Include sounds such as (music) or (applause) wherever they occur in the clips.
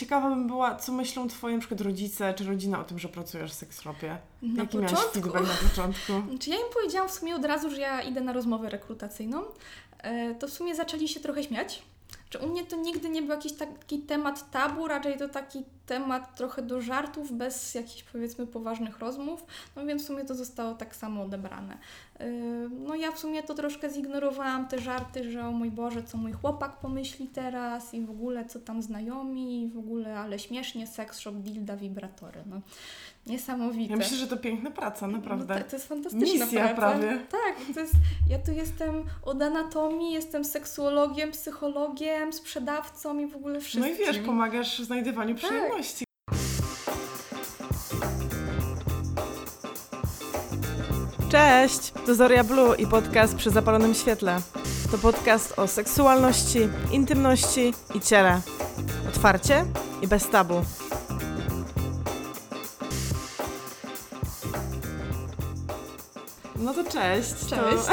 ciekawa bym była, co myślą twoi na przykład rodzice czy rodzina o tym, że pracujesz w seksshopie. Na Jaki miałeś początku? feedback na początku? (laughs) Czy ja im powiedziałam w sumie od razu, że ja idę na rozmowę rekrutacyjną, e, to w sumie zaczęli się trochę śmiać. Że u mnie to nigdy nie był jakiś taki temat tabu, raczej to taki temat trochę do żartów, bez jakichś powiedzmy poważnych rozmów, no więc w sumie to zostało tak samo odebrane. E, No ja w sumie to troszkę zignorowałam te żarty, że o mój Boże, co mój chłopak pomyśli teraz i w ogóle co tam znajomi i w ogóle, ale śmiesznie, seks shop, dilda, wibratory, no. Niesamowite. Ja myślę, że to piękna praca, naprawdę. No, to, to jest fantastyczna Misja praca. prawie. Tak, to jest, ja tu jestem od anatomii, jestem seksuologiem, psychologiem, sprzedawcą i w ogóle wszystkim. No i wiesz, pomagasz w znajdywaniu Tak. przyjemności. Cześć, to Zoria Blue i podcast przy zapalonym świetle. To podcast o seksualności, intymności i ciele. Otwarcie i bez tabu. No to cześć. Cześć. To...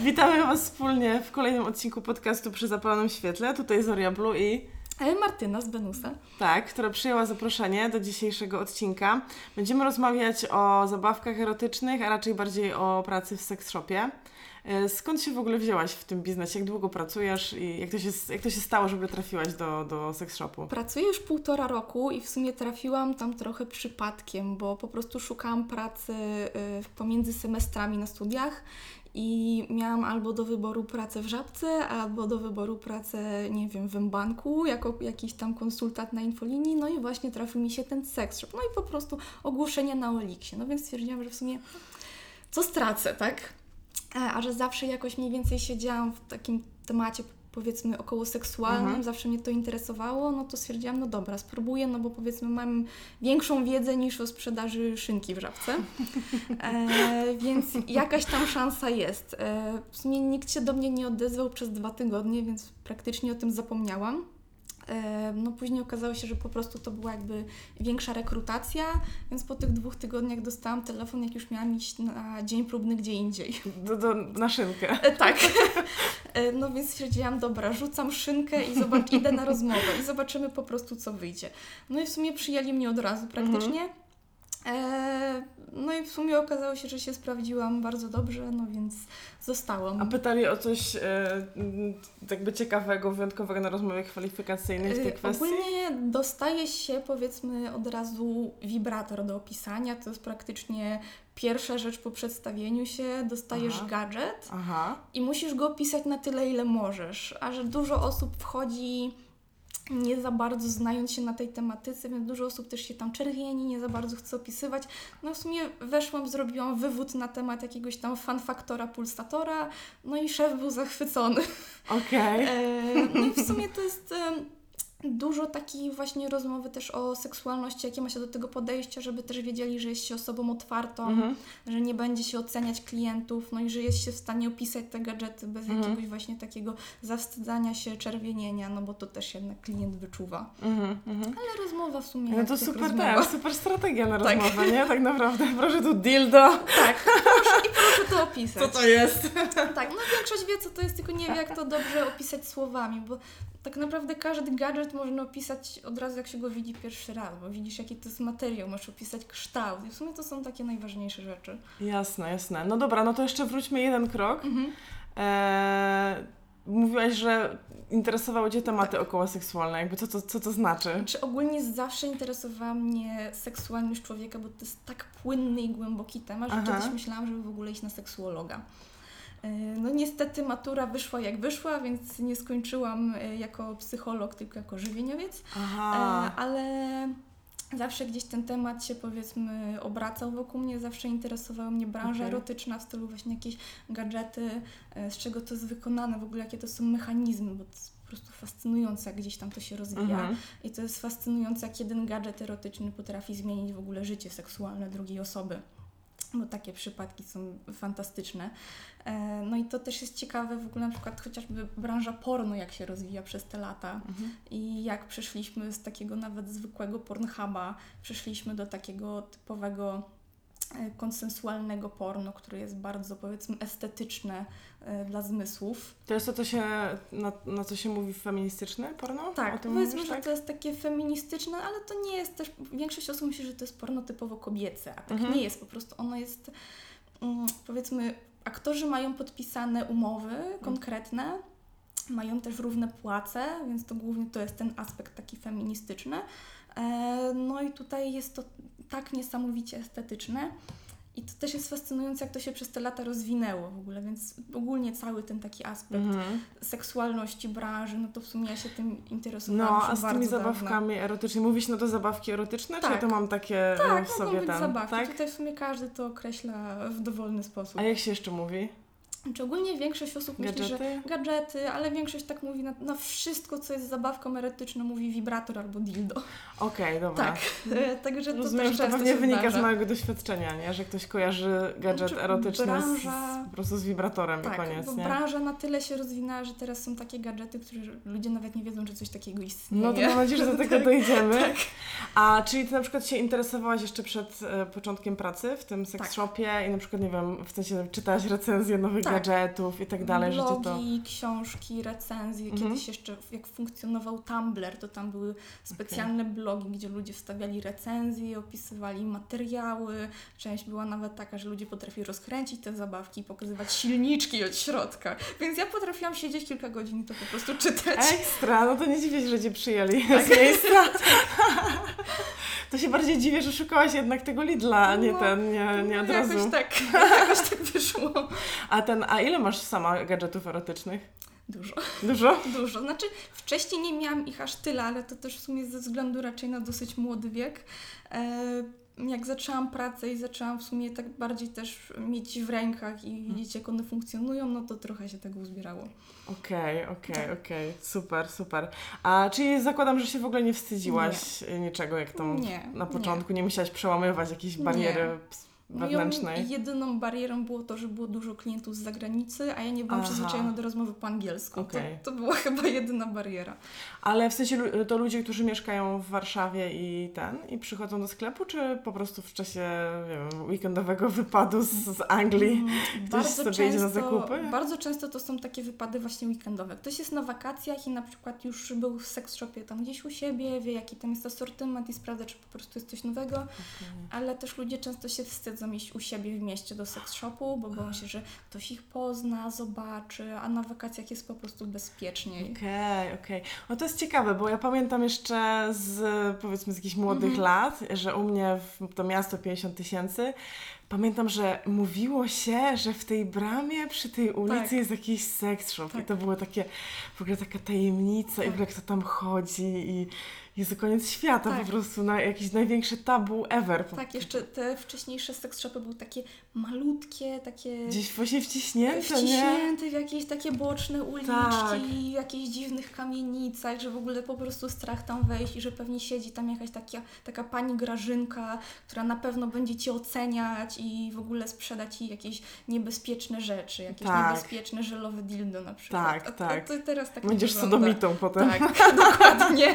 (laughs) Witamy Was wspólnie w kolejnym odcinku podcastu przy zapalonym świetle. Tutaj Zoria Blue i Martyna z Benusa. tak, która przyjęła zaproszenie do dzisiejszego odcinka. Będziemy rozmawiać o zabawkach erotycznych, a raczej bardziej o pracy w seks shopie. E, Skąd się w ogóle wzięłaś w tym biznesie? Jak długo pracujesz i jak to się, jak to się stało, żeby trafiłaś do, do seks shopu? Pracuję już półtora roku i w sumie trafiłam tam trochę przypadkiem, bo po prostu szukałam pracy y, pomiędzy semestrami na studiach i miałam albo do wyboru pracę w Żabce, albo do wyboru pracę, nie wiem, w banku jako jakiś tam konsultant na infolinii, no i właśnie trafił mi się ten seks no i po prostu ogłoszenie na Oliksie, no więc stwierdziłam, że w sumie co stracę, tak? E, A że zawsze jakoś mniej więcej siedziałam w takim temacie powiedzmy około seksualnym, Mhm. zawsze mnie to interesowało, no to stwierdziłam, no dobra, spróbuję, no bo powiedzmy mam większą wiedzę niż o sprzedaży szynki w żabce, (laughs) e, więc jakaś tam szansa jest. E, w sumie nikt się do mnie nie odezwał przez dwa tygodnie, więc praktycznie o tym zapomniałam. No później okazało się, że po prostu to była jakby większa rekrutacja, więc po tych dwóch tygodniach dostałam telefon, jak już miałam iść na dzień próbny gdzie indziej. Do, do, na szynkę. E, tak. (laughs) E, No więc stwierdziłam, dobra, rzucam szynkę i zobacz, idę na rozmowę i zobaczymy po prostu, co wyjdzie. No i w sumie przyjęli mnie od razu praktycznie. E, no i w sumie okazało się, że się sprawdziłam bardzo dobrze, no więc zostałam. A pytali o coś e, jakby ciekawego, wyjątkowego na rozmowie kwalifikacyjnej w tej Y, kwestii? Ogólnie dostaje się powiedzmy od razu wibrator do opisania. To jest praktycznie pierwsza rzecz po przedstawieniu się. Dostajesz Aha. gadżet Aha. i musisz go opisać na tyle, ile możesz. A że dużo osób wchodzi nie za bardzo znając się na tej tematyce, więc dużo osób też się tam czerwieni, nie za bardzo chce opisywać. No w sumie weszłam, zrobiłam wywód na temat jakiegoś tam fanfaktora, pulsatora, no i szef był zachwycony. Okej. E, No i w sumie to jest em, dużo takiej właśnie rozmowy też o seksualności, jakie ma się do tego podejścia, żeby też wiedzieli, że jest się osobą otwartą, Mhm. że nie będzie się oceniać klientów, no i że jest się w stanie opisać te gadżety bez Mhm. jakiegoś właśnie takiego zawstydzania się, czerwienienia, no bo to też jednak klient wyczuwa. Mhm. Mhm. Ale rozmowa w sumie No to super, tak, super strategia na Tak. rozmowę, nie? Tak naprawdę. (laughs) Proszę tu dildo. Tak, proszę, i proszę to opisać. jest? Tak, no większość wie, co to jest, tylko nie wie, jak to dobrze opisać słowami, bo tak naprawdę każdy gadżet można opisać od razu, jak się go widzi pierwszy raz, bo widzisz, jaki to jest materiał, masz opisać kształt i w sumie to są takie najważniejsze rzeczy. Jasne, jasne. No dobra, no to jeszcze wróćmy jeden krok. Mhm. Eee, mówiłaś, że interesowały Cię tematy około seksualne. Jakby co to, co to znaczy? Czy ogólnie zawsze interesowała mnie seksualność człowieka, bo to jest tak płynny i głęboki temat, że Aha. kiedyś myślałam, żeby w ogóle iść na seksuologa. Yy, No niestety matura wyszła jak wyszła, więc nie skończyłam yy, jako psycholog, tylko jako żywieniowiec. Aha. E, ale zawsze gdzieś ten temat się powiedzmy obracał wokół mnie, zawsze interesowała mnie branża Okej. erotyczna w stylu właśnie jakieś gadżety, e, z czego to jest wykonane, w ogóle jakie to są mechanizmy, bo to jest po prostu fascynujące, jak gdzieś tam to się rozwija. Mhm. I to jest fascynujące, jak jeden gadżet erotyczny potrafi zmienić w ogóle życie seksualne drugiej osoby. Bo takie przypadki są fantastyczne. E, No i to też jest ciekawe w ogóle na przykład chociażby branża porno, jak się rozwija przez te lata. Mhm. I jak przeszliśmy z takiego nawet zwykłego Pornhuba, przeszliśmy do takiego typowego konsensualnego porno, które jest bardzo powiedzmy estetyczne e, dla zmysłów. To jest to, co się, na, na co się mówi feministyczne porno? O Tak, tym powiedzmy, mówisz, że tak? to jest takie feministyczne, ale to nie jest też, większość osób myśli, że to jest porno typowo kobiece, a tak Mhm. nie jest, po prostu ono jest, mm, powiedzmy, aktorzy mają podpisane umowy konkretne, mają też równe płace, więc to głównie to jest ten aspekt taki feministyczny. E, No i tutaj jest to tak niesamowicie estetyczne. I to też jest fascynujące, jak to się przez te lata rozwinęło w ogóle, więc ogólnie cały ten taki aspekt Mhm. seksualności branży, no to w sumie ja się tym interesowałam No, a z tymi zabawkami erotycznymi, mówisz no to zabawki erotyczne, czy ja Tak. to mam takie e, Tak, w mogą sobie być tam? zabawki. Tak? Tutaj w sumie każdy to określa w dowolny sposób. A jak się jeszcze mówi? Czy ogólnie większość osób myśli, że Gadżety? gadżety, ale większość tak mówi na, na wszystko, co jest zabawką erotyczną, mówi wibrator albo dildo. Okej, dobra. Tak, (laughs) także to Rozumiem, też że to pewnie wynika zdarza. z mojego doświadczenia, nie? Że ktoś kojarzy gadżet Znaczy, erotyczny branża- z, po prostu z wibratorem Tak, i koniec, bo nie? branża na tyle się rozwinęła, że teraz są takie gadżety, które ludzie nawet nie wiedzą, że coś takiego istnieje. No to mam nadzieję, że do (laughs) tego Tak, dojdziemy. tak. A czyli ty na przykład się interesowałaś jeszcze przed e, początkiem pracy w tym sex Tak. shopie i na przykład, nie wiem, w sensie czytałaś recenzje nowych Tak. Gadżetów i tak dalej, że cię to... Blogi, książki, recenzje. Mhm. Kiedyś jeszcze jak funkcjonował Tumblr, to tam były specjalne blogi, gdzie ludzie wstawiali recenzje, opisywali materiały. Część była nawet taka, że ludzie potrafili rozkręcić te zabawki i pokazywać silniczki od środka. Więc ja potrafiłam siedzieć kilka godzin i to po prostu czytać. Ekstra, no to nie dziwię się, że cię przyjęli Tak. (laughs) z miejsca. To się bardziej dziwię, że szukałaś jednak tego Lidla, a nie No, ten, nie, nie od no, razu. jakoś tak, (laughs) jakoś tak wyszło. A ten, a ile masz sama gadżetów erotycznych? Dużo. Dużo? (laughs) Dużo. Znaczy, wcześniej nie miałam ich aż tyle, ale to też w sumie ze względu raczej na dosyć młody wiek. Jak zaczęłam pracę i zaczęłam w sumie tak bardziej też mieć w rękach i widzieć, jak one funkcjonują, no to trochę się tego uzbierało. Okej, okej, Tak. okej, super, super. A czyli zakładam, że się w ogóle nie wstydziłaś niczego, jak tam Nie, na nie. początku, nie, musiałaś przełamywać jakiejś bariery ps- wewnętrznej? Moją jedyną barierą było to, że było dużo klientów z zagranicy, a ja nie byłam Aha. przyzwyczajona do rozmowy po angielsku. Okej. To, to była chyba jedyna bariera. Ale w sensie to ludzie, którzy mieszkają w Warszawie i ten, i przychodzą do sklepu, czy po prostu w czasie, wiem, weekendowego wypadu z, z Anglii? Mm, Ktoś sobie idzie na zakupy? Bardzo często to są takie wypady właśnie weekendowe. Ktoś jest na wakacjach i na przykład już był w seks shopie tam gdzieś u siebie, wie jaki tam jest asortyment i sprawdza, czy po prostu jest coś nowego, ale też ludzie często się wstydzą iść u siebie w mieście do seks shopu, bo boją się, że ktoś ich pozna, zobaczy, a na wakacjach jest po prostu bezpieczniej. Okej, okej. No to jest ciekawe, bo ja pamiętam jeszcze z powiedzmy z jakichś młodych Mhm. lat, że u mnie w to miasto 50 tysięcy, pamiętam, że mówiło się, że w tej bramie przy tej ulicy Tak. jest jakiś sex shop i Tak. to było takie w ogóle taka tajemnica i w Tak. ogóle kto tam chodzi i jest koniec świata Tak. po prostu, na jakiś największy tabu ever. Tak, jeszcze te wcześniejsze seks shopy były takie malutkie, takie Gdzieś właśnie wciśnięte, nie? wciśnięte w jakieś takie boczne uliczki, Tak. w jakichś dziwnych kamienicach, że w ogóle po prostu strach tam wejść i że pewnie siedzi tam jakaś taka, taka pani Grażynka, która na pewno będzie Cię oceniać i w ogóle sprzeda Ci jakieś niebezpieczne rzeczy, jakieś Tak. niebezpieczne żelowe dildo na przykład. Tak, a, tak. A to teraz tak Będziesz wygląda. sodomitą potem. Tak, (laughs) dokładnie.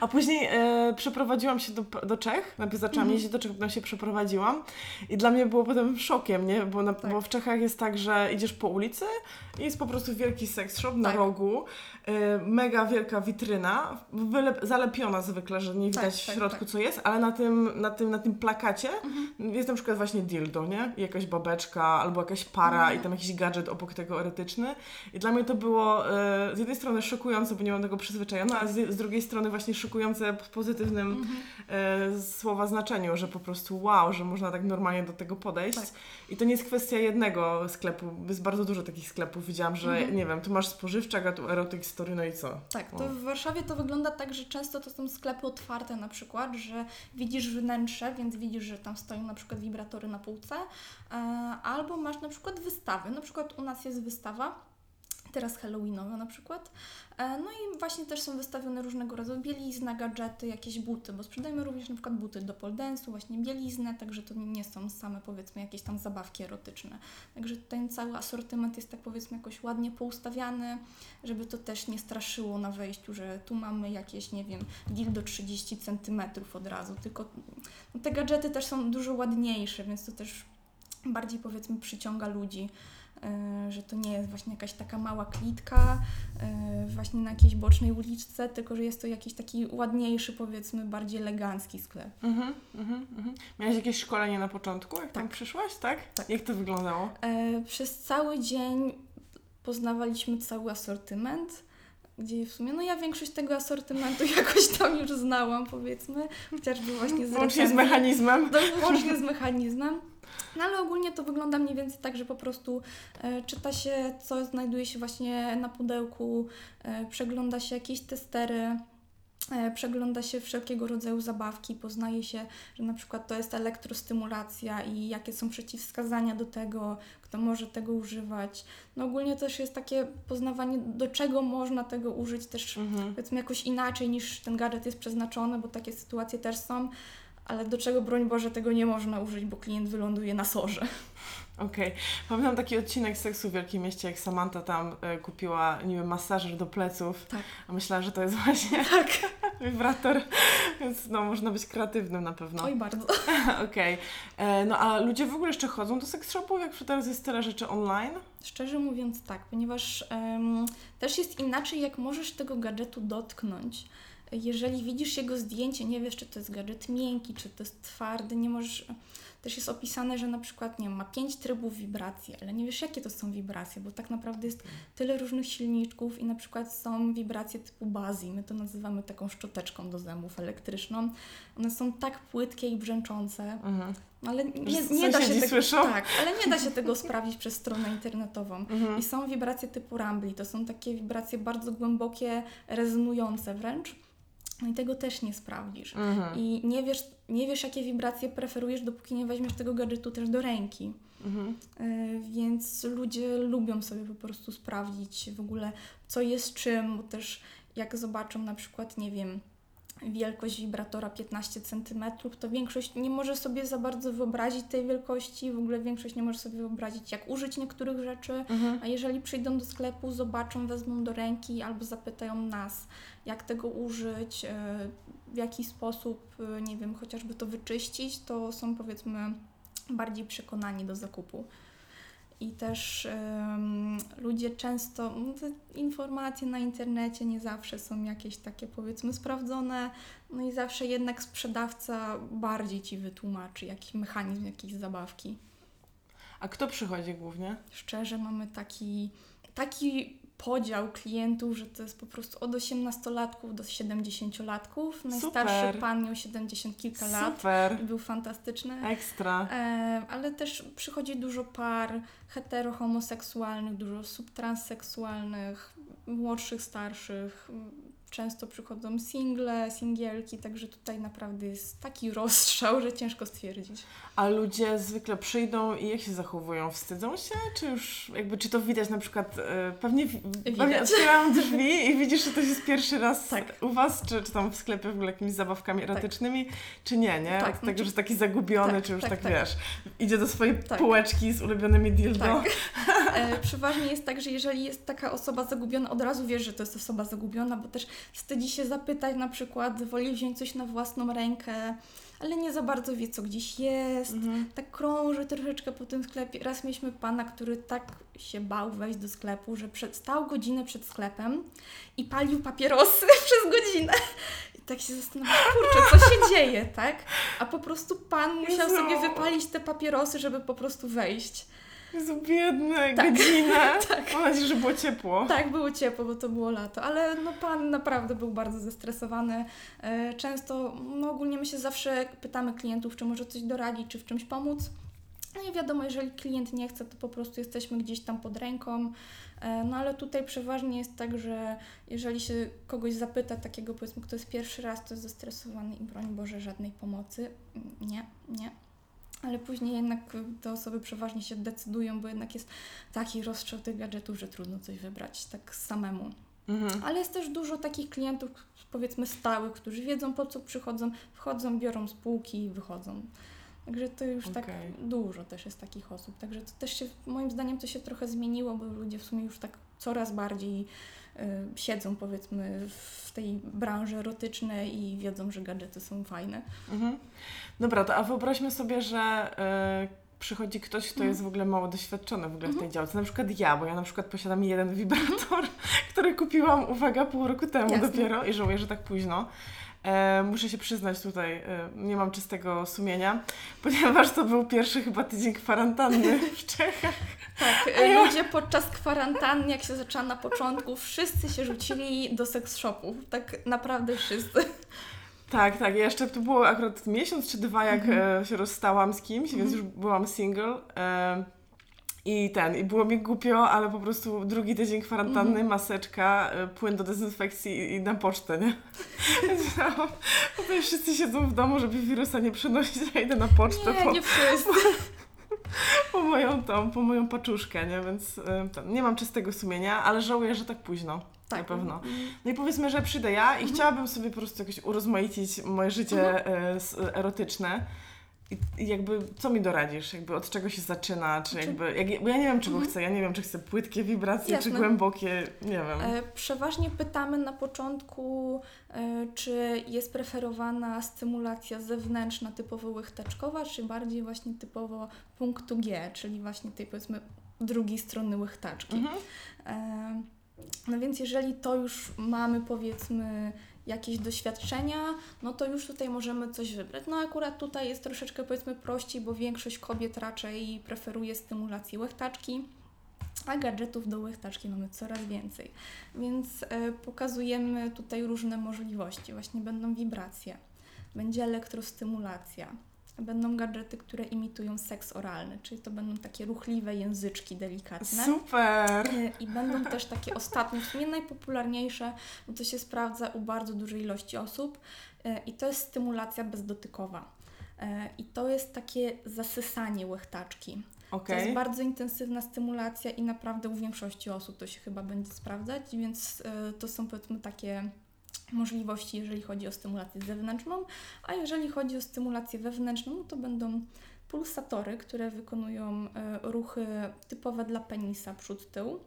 A później e, przeprowadziłam się do, do Czech, najpierw zaczęłam Mhm. jeździć do Czech, potem się przeprowadziłam i dla mnie było potem szokiem, nie? Bo, na, Tak. bo w Czechach jest tak, że idziesz po ulicy i jest po prostu wielki sex shop na Tak. rogu, e, mega wielka witryna, wylep, zalepiona zwykle, że nie widać Tak, w tak, środku tak. co jest, ale na tym, na tym, na tym plakacie Mhm. jest na przykład właśnie dildo, nie? I jakaś babeczka albo jakaś para Mhm. i tam jakiś gadżet obok tego erotyczny i dla mnie to było e, z jednej strony szokujące, bo nie mam tego przyzwyczajona, a z, z drugiej strony właśnie szokujące w pozytywnym Mhm. e, słowa znaczeniu, że po prostu wow, że można tak normalnie do tego podejść. Tak. I to nie jest kwestia jednego sklepu, jest bardzo dużo takich sklepów. Widziałam, że Mhm. nie wiem, tu masz spożywczak, a tu erotic story, no i co? Tak, O. to w Warszawie to wygląda tak, że często to są sklepy otwarte na przykład, że widzisz wnętrze, więc widzisz, że tam stoją na przykład wibratory na półce, e, albo masz na przykład wystawy. Na przykład u nas jest wystawa teraz halloweenowe na przykład. E, No i właśnie też są wystawione różnego rodzaju bielizna, gadżety, jakieś buty, bo sprzedajemy również na przykład buty do pole dance'u, właśnie bieliznę, także to nie są same powiedzmy jakieś tam zabawki erotyczne. Także ten cały asortyment jest tak powiedzmy jakoś ładnie poustawiany, żeby to też nie straszyło na wejściu, że tu mamy jakieś, nie wiem, dildo 30 cm od razu, tylko te gadżety też są dużo ładniejsze, więc to też bardziej powiedzmy przyciąga ludzi, że to nie jest właśnie jakaś taka mała klitka y, właśnie na jakiejś bocznej uliczce, tylko że jest to jakiś taki ładniejszy powiedzmy, bardziej elegancki sklep. Mhm, mhm, mhm. Miałaś jakieś szkolenie na początku, jak tam Tak. przyszłaś, tak? Tak. Jak to wyglądało? E, Przez cały dzień poznawaliśmy cały asortyment, gdzie w sumie, no ja większość tego asortymentu (laughs) jakoś tam już znałam, powiedzmy, chociażby właśnie z Łącznie z recenzji. mechanizmem. Do, łącznie z mechanizmem. No ale ogólnie to wygląda mniej więcej tak, że po prostu e, czyta się, co znajduje się właśnie na pudełku, e, przegląda się jakieś testery, e, przegląda się wszelkiego rodzaju zabawki, poznaje się, że na przykład to jest elektrostymulacja i jakie są przeciwwskazania do tego, kto może tego używać. No ogólnie też jest takie poznawanie, do czego można tego użyć też Mhm. powiedzmy jakoś inaczej niż ten gadżet jest przeznaczony, bo takie sytuacje też są, ale do czego broń Boże tego nie można użyć, bo klient wyląduje na sorze. Okej. Pamiętam taki odcinek Seksu w Wielkim Mieście, jak Samantha tam e, kupiła niby masażer do pleców, Tak. a myślała, że to jest właśnie (laughs) Tak. wibrator, więc no, można być kreatywnym na pewno. Oj bardzo. (laughs) Okej. E, No a ludzie w ogóle jeszcze chodzą do seks shopów, jak teraz jest tyle rzeczy online? Szczerze mówiąc tak, ponieważ em, też jest inaczej, jak możesz tego gadżetu dotknąć. Jeżeli widzisz jego zdjęcie, nie wiesz, czy to jest gadżet miękki, czy to jest twardy, nie możesz... Też jest opisane, że na przykład nie ma pięć trybów wibracji, ale nie wiesz, jakie to są wibracje, bo tak naprawdę jest tyle różnych silniczków i na przykład są wibracje typu bazi, my to nazywamy taką szczoteczką do zębów elektryczną. One są tak płytkie i brzęczące, Mhm. ale nie, nie da się tego, słyszą? tak, ale nie da się tego sprawdzić przez stronę internetową. Mhm. I są wibracje typu Rambli, to są takie wibracje bardzo głębokie, rezonujące wręcz. No i tego też nie sprawdzisz. Mhm. I nie wiesz, nie wiesz, jakie wibracje preferujesz, dopóki nie weźmiesz tego gadżetu też do ręki. Mhm. Yy, Więc ludzie lubią sobie po prostu sprawdzić w ogóle, co jest czym, bo też jak zobaczą na przykład, nie wiem, wielkość wibratora 15 cm, to większość nie może sobie za bardzo wyobrazić tej wielkości, w ogóle większość nie może sobie wyobrazić, jak użyć niektórych rzeczy. Mhm. A jeżeli przyjdą do sklepu, zobaczą, wezmą do ręki albo zapytają nas, jak tego użyć, e, w jaki sposób, e, nie wiem, chociażby to wyczyścić, to są powiedzmy bardziej przekonani do zakupu. I też em, ludzie często, no te informacje na internecie nie zawsze są jakieś takie powiedzmy sprawdzone, no i zawsze jednak sprzedawca bardziej Ci wytłumaczy jakiś mechanizm jakiejś zabawki. A kto przychodzi głównie? Szczerze mamy taki, taki podział klientów, że to jest po prostu od 18-latków do 70-latków. Najstarszy Super. pan miał 70 kilka lat Super. i był fantastyczny. Ekstra. E, ale też przychodzi dużo par hetero-homoseksualnych, dużo subtransseksualnych, młodszych, starszych. Często przychodzą single, singielki, także tutaj naprawdę jest taki rozstrzał, że ciężko stwierdzić. A ludzie zwykle przyjdą i jak się zachowują? Wstydzą się? Czy już jakby, czy to widać na przykład, e, pewnie, w- pewnie Widać. otwieram drzwi i widzisz, że to jest pierwszy raz Tak. u Was, czy, czy tam w sklepie w ogóle jakimiś zabawkami erotycznymi, czy nie, nie? Tak, tego, znaczy- że jest taki zagubiony, tak, czy już tak, tak, tak. wiesz, idzie do swojej Tak. półeczki z ulubionymi dildo. Tak. (laughs) E, przeważnie jest tak, że jeżeli jest taka osoba zagubiona, od razu wiesz, że to jest osoba zagubiona, bo też wstydzi się zapytać na przykład, woli wziąć coś na własną rękę, ale nie za bardzo wie, co gdzieś jest. Mhm. Tak krąży troszeczkę po tym sklepie. Raz mieliśmy pana, który tak się bał wejść do sklepu, że przed, stał godzinę przed sklepem i palił papierosy (laughs) przez godzinę. I tak się zastanawiam, kurczę, co się (laughs) dzieje, tak? A po prostu pan musiał sobie wypalić te papierosy, żeby po prostu wejść. Jezu, biedny, Tak. godzinę. (laughs) Tak. Mam nadzieję, że było ciepło. Tak, było ciepło, bo to było lato, ale no pan naprawdę był bardzo zestresowany. E, Często, no ogólnie my się zawsze pytamy klientów, czy może coś doradzić, czy w czymś pomóc. No i wiadomo, jeżeli klient nie chce, to po prostu jesteśmy gdzieś tam pod ręką. E, No ale tutaj przeważnie jest tak, że jeżeli się kogoś zapyta, takiego powiedzmy, kto jest pierwszy raz, to jest zestresowany i broń Boże żadnej pomocy. Nie, nie. Ale później jednak te osoby przeważnie się decydują, bo jednak jest taki rozstrzał tych gadżetów, że trudno coś wybrać tak samemu. Mhm. Ale jest też dużo takich klientów, powiedzmy stałych, którzy wiedzą po co przychodzą, wchodzą, biorą z półki i wychodzą. Także to już tak Okej. dużo też jest takich osób. Także to też się, moim zdaniem to się trochę zmieniło, bo ludzie w sumie już tak coraz bardziej siedzą powiedzmy w tej branży erotycznej i wiedzą, że gadżety są fajne. Mhm. Dobra, to a wyobraźmy sobie, że e, przychodzi ktoś, kto Mhm. jest w ogóle mało doświadczony w ogóle w tej Mhm. działce. Na przykład ja, bo ja na przykład posiadam jeden wibrator, (laughs) który kupiłam, uwaga, pół roku temu Jasne. dopiero i żałuję, że tak późno. E, muszę się przyznać tutaj, e, nie mam czystego sumienia, (laughs) ponieważ to był pierwszy chyba tydzień kwarantanny (laughs) w Czechach. Tak, ja- ludzie podczas kwarantanny, jak się zaczęła na początku, wszyscy się rzucili do seks shopów. Tak naprawdę wszyscy. Tak, tak. Ja Jeszcze to było akurat miesiąc czy dwa, jak Mhm. e, się rozstałam z kimś, więc już byłam single. E, I ten, i było mi głupio, ale po prostu drugi tydzień kwarantanny, Mhm. maseczka, e, płyn do dezynfekcji i, na pocztę, nie? (laughs) No, Tutaj wszyscy siedzą w domu, żeby wirusa nie przenosić, ja idę na pocztę Nie, po, nie wszyscy. (laughs) po moją tą, po moją paczuszkę, nie? Więc e, ten, nie mam czystego sumienia, ale żałuję, że tak późno. Tak, Na pewno. mm, No i powiedzmy, że przyjdę ja i Mhm. chciałabym sobie po prostu jakoś urozmaicić moje życie e, s- erotyczne. I, jakby, co mi doradzisz? Jakby od czego się zaczyna? Czy Znaczy- jakby, jak, bo ja nie wiem, czego Mhm. chcę. Ja nie wiem, czy chcę płytkie wibracje, Jasne. czy głębokie, nie wiem. E, Przeważnie pytamy na początku, e, czy jest preferowana stymulacja zewnętrzna, typowo łychteczkowa, czy bardziej właśnie typowo punktu G, czyli właśnie tej powiedzmy drugiej strony łychtaczki. Mhm. E, No więc jeżeli to już mamy powiedzmy jakieś doświadczenia, no to już tutaj możemy coś wybrać. No akurat tutaj jest troszeczkę powiedzmy prościej, bo większość kobiet raczej preferuje stymulację łechtaczki, a gadżetów do łechtaczki mamy coraz więcej. Więc e, pokazujemy tutaj różne możliwości. Właśnie będą wibracje, będzie elektrostymulacja, będą gadżety, które imitują seks oralny, czyli to będą takie ruchliwe języczki delikatne. Super! E, I będą też takie ostatnie, w sumie najpopularniejsze, bo to się sprawdza u bardzo dużej ilości osób e, i to jest stymulacja bezdotykowa. E, I to jest takie zasysanie łechtaczki. To Okej. jest bardzo intensywna stymulacja i naprawdę u większości osób to się chyba będzie sprawdzać, więc to są powiedzmy takie możliwości, jeżeli chodzi o stymulację zewnętrzną, a jeżeli chodzi o stymulację wewnętrzną, no to będą pulsatory, które wykonują e, ruchy typowe dla penisa przód-tył.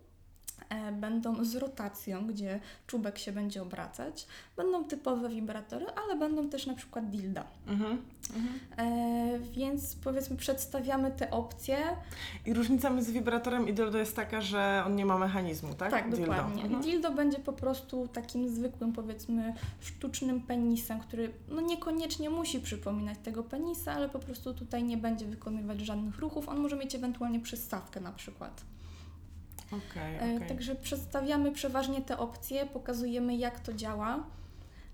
E, Będą z rotacją, gdzie czubek się będzie obracać. Będą typowe wibratory, ale będą też na przykład dilda. Mhm. Mhm. E, więc powiedzmy przedstawiamy te opcje. I różnica między wibratorem i dildo jest taka, że on nie ma mechanizmu, tak? Tak, Dildo. dokładnie. Mhm. Dildo będzie po prostu takim zwykłym, powiedzmy, sztucznym penisem, który no niekoniecznie musi przypominać tego penisa, ale po prostu tutaj nie będzie wykonywać żadnych ruchów. On może mieć ewentualnie przystawkę na przykład. Okej, E, okej. Także przedstawiamy przeważnie te opcje, pokazujemy jak to działa.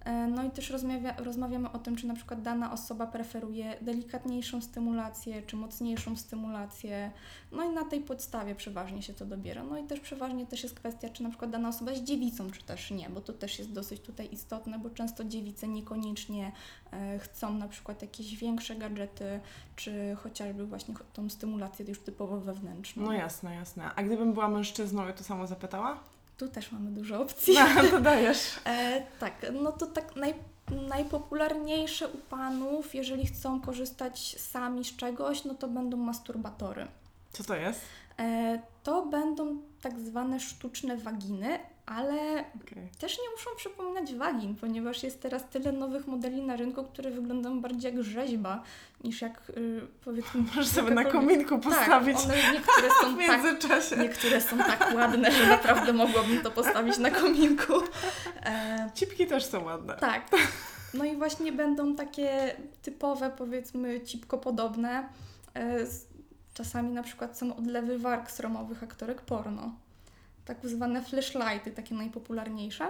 E, No i też rozmawia, rozmawiamy o tym, czy na przykład dana osoba preferuje delikatniejszą stymulację, czy mocniejszą stymulację. No i na tej podstawie przeważnie się to dobiera. No i też przeważnie też jest kwestia, czy na przykład dana osoba jest dziewicą, czy też nie, bo to też jest dosyć tutaj istotne, bo często dziewice niekoniecznie e, chcą na przykład jakieś większe gadżety, czy chociażby właśnie tą stymulację już typowo wewnętrzną. No jasne, jasne. A gdybym była mężczyzną, ja to samo zapytała? Tu też mamy dużo opcji. No, to dajesz. (laughs) E, tak, no to tak naj, najpopularniejsze u panów, jeżeli chcą korzystać sami z czegoś, no to będą masturbatory. Co to jest? E, to będą tak zwane sztuczne waginy, ale Okej. też nie muszą przypominać wagin, ponieważ jest teraz tyle nowych modeli na rynku, które wyglądają bardziej jak rzeźba, niż jak y, powiedzmy... Możesz sobie na kominku postawić Tak, one niektóre (laughs) w są tak międzyczasie. Niektóre są tak ładne, że naprawdę mogłabym to postawić na kominku. E, Cipki też są ładne. tak. (laughs) No i właśnie będą takie typowe, powiedzmy, cipko-podobne. E, czasami na przykład są odlewy warg sromowych aktorek porno. Tak zwane flashlighty, takie najpopularniejsze.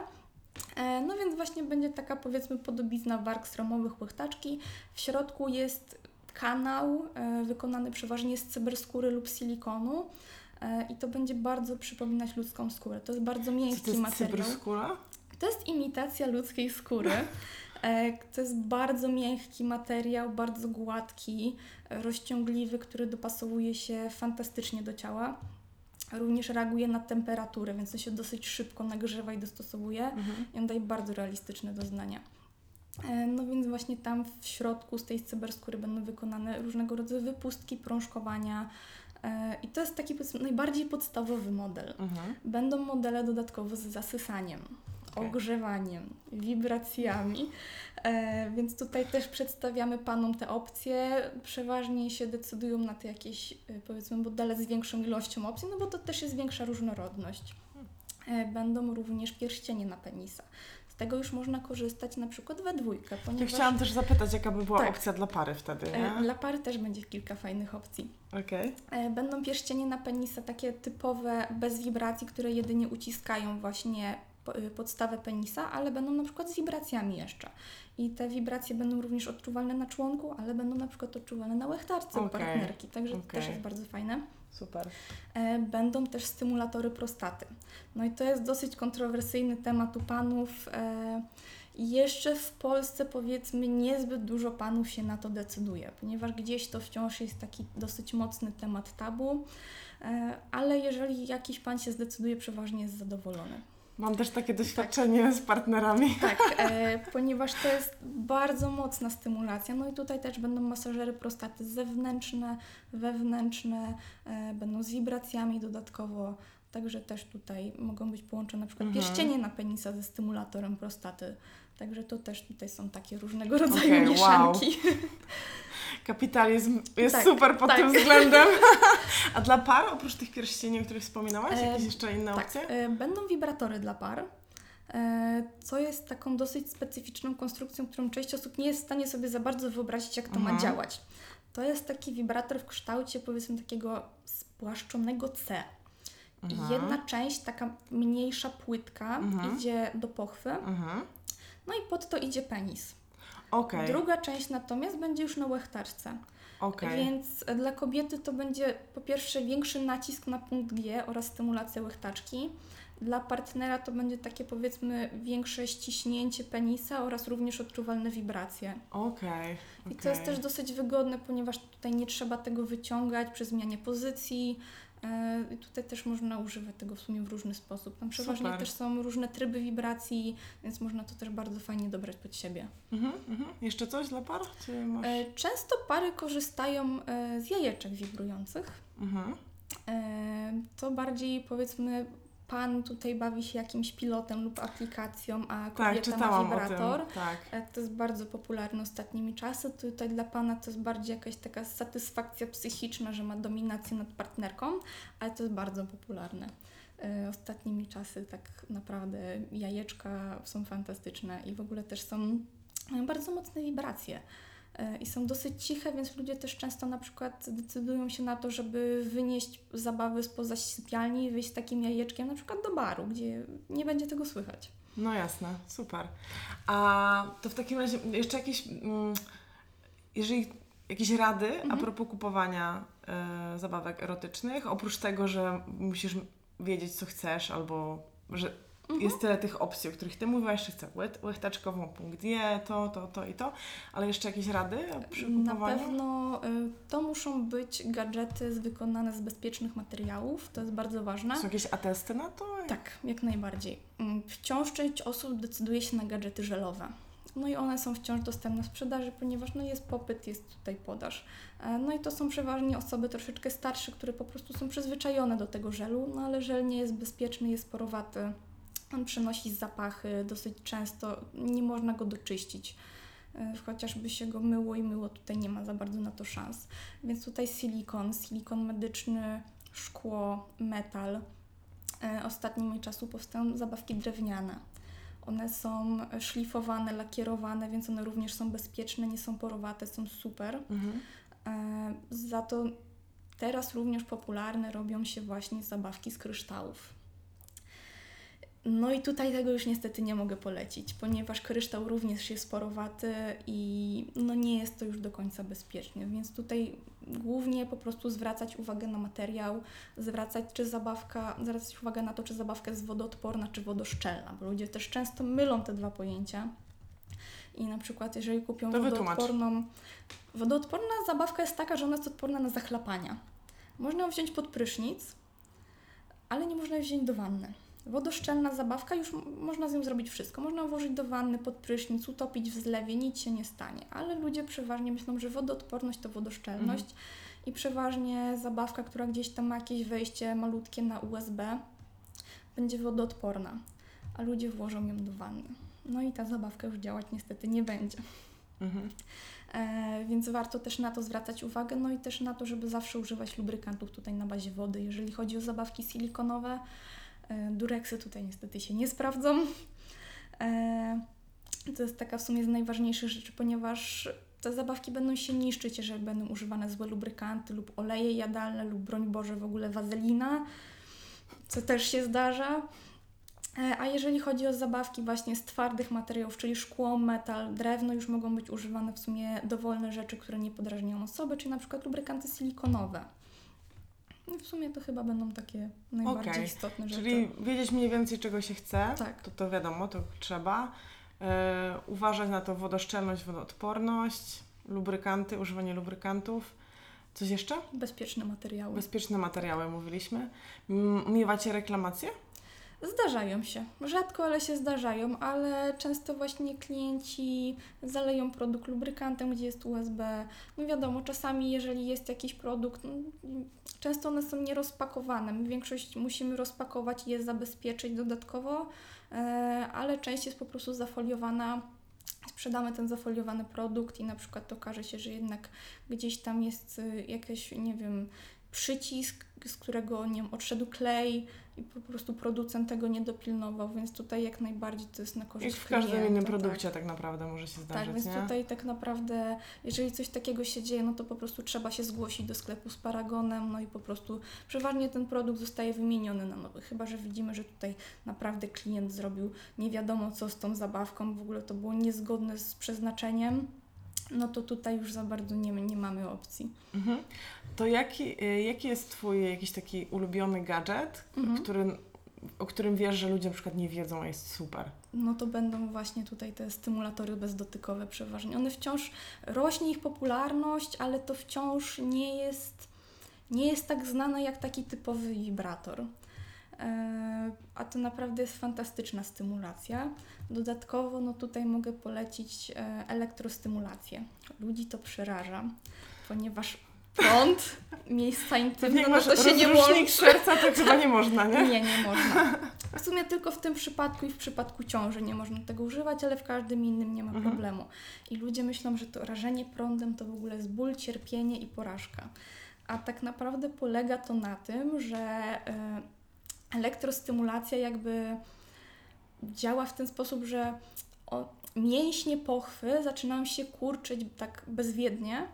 E, no więc właśnie będzie taka, powiedzmy, podobizna warg sromowych łechtaczki. W środku jest kanał e, wykonany przeważnie z cyberskóry lub silikonu. E, I to będzie bardzo przypominać ludzką skórę. To jest bardzo Co to miękki jest materiał. cyberskóra? To jest imitacja ludzkiej skóry. To jest bardzo miękki materiał, bardzo gładki, rozciągliwy, który dopasowuje się fantastycznie do ciała. Również reaguje na temperaturę, więc on się dosyć szybko nagrzewa i dostosowuje Mhm. i on daje bardzo realistyczne doznania. E, No więc właśnie tam w środku z tej cyberskóry będą wykonane różnego rodzaju wypustki, prążkowania e, i to jest taki najbardziej podstawowy model. Mhm. Będą modele dodatkowo z zasysaniem, Okej. ogrzewaniem, wibracjami, e, więc tutaj też przedstawiamy Panom te opcje. Przeważnie się decydują na te jakieś e, powiedzmy modele z większą ilością opcji, no bo to też jest większa różnorodność. E, Będą również pierścienie na penisa. Z tego już można korzystać na przykład we dwójkę, Ja ponieważ chciałam też zapytać, jaka by była Tak. opcja dla pary wtedy, e, nie? dla pary też będzie kilka fajnych opcji. Okej. E, Będą pierścienie na penisa takie typowe, bez wibracji, które jedynie uciskają właśnie podstawę penisa, ale będą na przykład z wibracjami jeszcze. I te wibracje będą również odczuwalne na członku, ale będą na przykład odczuwalne na łechtarce Okej, partnerki, także to też jest bardzo fajne. Super. E, Będą też stymulatory prostaty. No i to jest dosyć kontrowersyjny temat u panów. E, Jeszcze w Polsce powiedzmy niezbyt dużo panów się na to decyduje, ponieważ gdzieś to wciąż jest taki dosyć mocny temat tabu, E, ale jeżeli jakiś pan się zdecyduje, przeważnie jest zadowolony. Mam też takie doświadczenie z partnerami. Tak, e, ponieważ to jest bardzo mocna stymulacja. No i tutaj też będą masażery prostaty zewnętrzne, wewnętrzne, e, będą z wibracjami dodatkowo. Także też tutaj mogą być połączone na przykład Mhm. pierścienie na penisa ze stymulatorem prostaty. Także to też tutaj są takie różnego rodzaju wow. mieszanki. Kapitalizm jest Tak, super pod tak. tym względem. (laughs) A dla par, oprócz tych pierścieni, o których wspominałaś, E, jakieś jeszcze inne Tak, opcje? e, będą wibratory dla par, e, co jest taką dosyć specyficzną konstrukcją, którą część osób nie jest w stanie sobie za bardzo wyobrazić, jak to ma Mhm. działać. To jest taki wibrator w kształcie powiedzmy takiego spłaszczonego C. I Mhm. Jedna część, taka mniejsza płytka, Mhm. idzie do pochwy. No i pod to idzie penis. Okej, Druga część natomiast będzie już na łechtarce. okej. Więc dla kobiety to będzie po pierwsze większy nacisk na punkt G oraz stymulacja łechtaczki. Dla partnera to będzie takie powiedzmy większe ściśnięcie penisa oraz również odczuwalne wibracje. Okej. I to jest też dosyć wygodne, ponieważ tutaj nie trzeba tego wyciągać przy zmianie pozycji. E, I tutaj też można używać tego w sumie w różny sposób. Tam przeważnie Super. też są różne tryby wibracji, więc można to też bardzo fajnie dobrać pod siebie. Mhm, mhm. Jeszcze coś dla par? Czy masz... E, Często pary korzystają e, z jajeczek wibrujących. Mhm. To bardziej powiedzmy pan tutaj bawi się jakimś pilotem lub aplikacją, a Tak, kobieta ma czytałam o wibrator. Tak. E, To jest bardzo popularne ostatnimi czasy. Tutaj dla pana to jest bardziej jakaś taka satysfakcja psychiczna, że ma dominację nad partnerką, ale to jest bardzo popularne. E, Ostatnimi czasy tak naprawdę jajeczka są fantastyczne i w ogóle też są bardzo mocne wibracje. E, I są dosyć ciche, więc ludzie też często na przykład decydują się na to, żeby wynieść zabawy spoza sypialni i wyjść z takim jajeczkiem na przykład do baru, gdzie nie będzie tego słychać. No jasne, super. A to w takim razie jeszcze jakieś, mm, jeżeli jakieś rady a Mhm. propos kupowania e, zabawek erotycznych, oprócz tego, że musisz wiedzieć, co chcesz, albo że Mhm. jest tyle tych opcji, o których Ty mówiłaś, że chcę łechtaczkową, punkt G, to, to, to i to, ale jeszcze jakieś rady przy Na kupowaniu? pewno y, to muszą być gadżety wykonane z bezpiecznych materiałów, to jest bardzo ważne. Są jakieś atesty na to? Tak, jak najbardziej. Mm, Wciąż część osób decyduje się na gadżety żelowe. No i one są wciąż dostępne w sprzedaży, ponieważ no jest popyt, jest tutaj podaż. E, No i to są przeważnie osoby troszeczkę starsze, które po prostu są przyzwyczajone do tego żelu, no ale żel nie jest bezpieczny, jest porowaty. On przynosi zapachy dosyć często, nie można go doczyścić. E, Chociażby się go myło i myło, tutaj nie ma za bardzo na to szans. Więc tutaj silikon, silikon medyczny, szkło, metal. E, Ostatnimi czasu powstają zabawki drewniane. One są szlifowane, lakierowane, więc one również są bezpieczne, nie są porowate, są super. Mhm. E, Za to teraz również popularne robią się właśnie zabawki z kryształów. No i tutaj tego już niestety nie mogę polecić, ponieważ kryształ również jest porowaty i no nie jest to już do końca bezpieczne, więc tutaj głównie po prostu zwracać uwagę na materiał, zwracać czy zabawka, zwracać uwagę na to, czy zabawka jest wodoodporna, czy wodoszczelna, bo ludzie też często mylą te dwa pojęcia. I na przykład jeżeli kupią To wytłumacz. wodoodporną... Wodoodporna zabawka jest taka, że ona jest odporna na zachlapania. Można ją wziąć pod prysznic, ale nie można jej wziąć do wanny. Wodoszczelna zabawka, już można z nią zrobić wszystko. Można włożyć do wanny, pod prysznic, utopić w zlewie, nic się nie stanie. Ale ludzie przeważnie myślą, że wodoodporność to wodoszczelność i przeważnie zabawka, która gdzieś tam ma jakieś wejście malutkie na USB, będzie wodoodporna, a ludzie włożą ją do wanny. No i ta zabawka już działać niestety nie będzie. Mhm. E, więc warto też na to zwracać uwagę, no i też na to, żeby zawsze używać lubrykantów tutaj na bazie wody. Jeżeli chodzi o zabawki silikonowe, dureksy tutaj niestety się nie sprawdzą. E, to jest taka w sumie z najważniejszych rzeczy, ponieważ te zabawki będą się niszczyć, jeżeli będą używane złe lubrykanty lub oleje jadalne lub broń Boże w ogóle wazelina, co też się zdarza. E, A jeżeli chodzi o zabawki właśnie z twardych materiałów, czyli szkło, metal, drewno, już mogą być używane w sumie dowolne rzeczy, które nie podrażniają osoby, czyli na przykład lubrykanty silikonowe. No w sumie to chyba będą takie najbardziej Okej, istotne rzeczy. Czyli wiedzieć mniej więcej czego się chce, Tak. to to wiadomo, to trzeba. E, uważać na to wodoszczelność, wodoodporność, lubrykanty, używanie lubrykantów. Coś jeszcze? Bezpieczne materiały. Bezpieczne materiały mówiliśmy. Miewacie reklamacje? Zdarzają się. Rzadko, ale się zdarzają, ale często właśnie klienci zaleją produkt lubrykantem, gdzie jest USB. No wiadomo, czasami jeżeli jest jakiś produkt, no, często one są nierozpakowane. Większość musimy rozpakować i je zabezpieczyć dodatkowo, e, ale część jest po prostu zafoliowana. Sprzedamy ten zafoliowany produkt i na przykład okaże się, że jednak gdzieś tam jest y, jakiś, nie wiem, przycisk, z którego nie wiem, odszedł klej i po prostu producent tego nie dopilnował, więc tutaj jak najbardziej to jest na Jak korzyść w każdym klienta, innym tak. produkcie tak, naprawdę może się Tak, zdarzyć, więc nie? tutaj tak naprawdę, jeżeli coś takiego się dzieje, no to po prostu trzeba się zgłosić do sklepu z paragonem, no i po prostu przeważnie ten produkt zostaje wymieniony na nowy. Chyba, że widzimy, że tutaj naprawdę klient zrobił nie wiadomo co z tą zabawką, w ogóle to było niezgodne z przeznaczeniem, no to tutaj już za bardzo nie, nie mamy opcji. Mhm. To jaki, y, jaki jest Twój jakiś taki ulubiony gadżet, Mhm. który, o którym wiesz, że ludzie na przykład nie wiedzą, a jest super? No to będą właśnie tutaj te stymulatory bezdotykowe przeważnie. One wciąż rośnie ich popularność, ale to wciąż nie jest, nie jest tak znane jak taki typowy wibrator. E, A to naprawdę jest fantastyczna stymulacja. Dodatkowo no tutaj mogę polecić e, elektrostymulację. Ludzi to przeraża, ponieważ prąd, (laughs) miejsca intymne, no to się nie łączy. serca, to chyba nie można, nie? Nie, nie można. W sumie tylko w tym przypadku i w przypadku ciąży nie można tego używać, ale w każdym innym nie ma Mhm. problemu. I ludzie myślą, że to rażenie prądem to w ogóle jest ból, cierpienie i porażka. A tak naprawdę polega to na tym, że e, elektrostymulacja jakby działa w ten sposób, że o, mięśnie pochwy zaczynają się kurczyć tak bezwiednie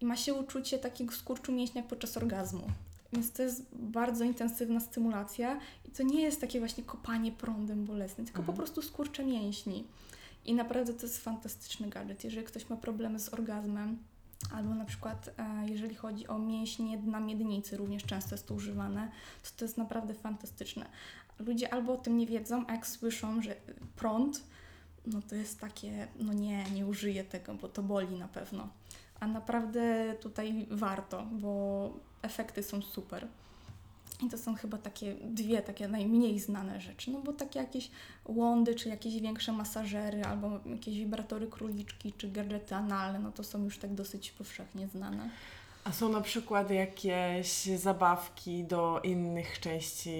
i ma się uczucie takiego skurczu mięśnia podczas orgazmu. Więc to jest bardzo intensywna stymulacja i to nie jest takie właśnie kopanie prądem bolesne, tylko Mhm. po prostu skurcze mięśni. I naprawdę to jest fantastyczny gadżet. Jeżeli ktoś ma problemy z orgazmem, albo na przykład e, jeżeli chodzi o mięśnie dna miednicy, również często jest to używane, to to jest naprawdę fantastyczne. Ludzie albo o tym nie wiedzą, a jak słyszą, że prąd, no to jest takie, no nie, nie użyję tego, bo to boli na pewno. A naprawdę tutaj warto, bo efekty są super. I to są chyba takie dwie takie najmniej znane rzeczy, no bo takie jakieś łądy, czy jakieś większe masażery, albo jakieś wibratory króliczki, czy gadżety analne, no to są już tak dosyć powszechnie znane. A są na przykład jakieś zabawki do innych części,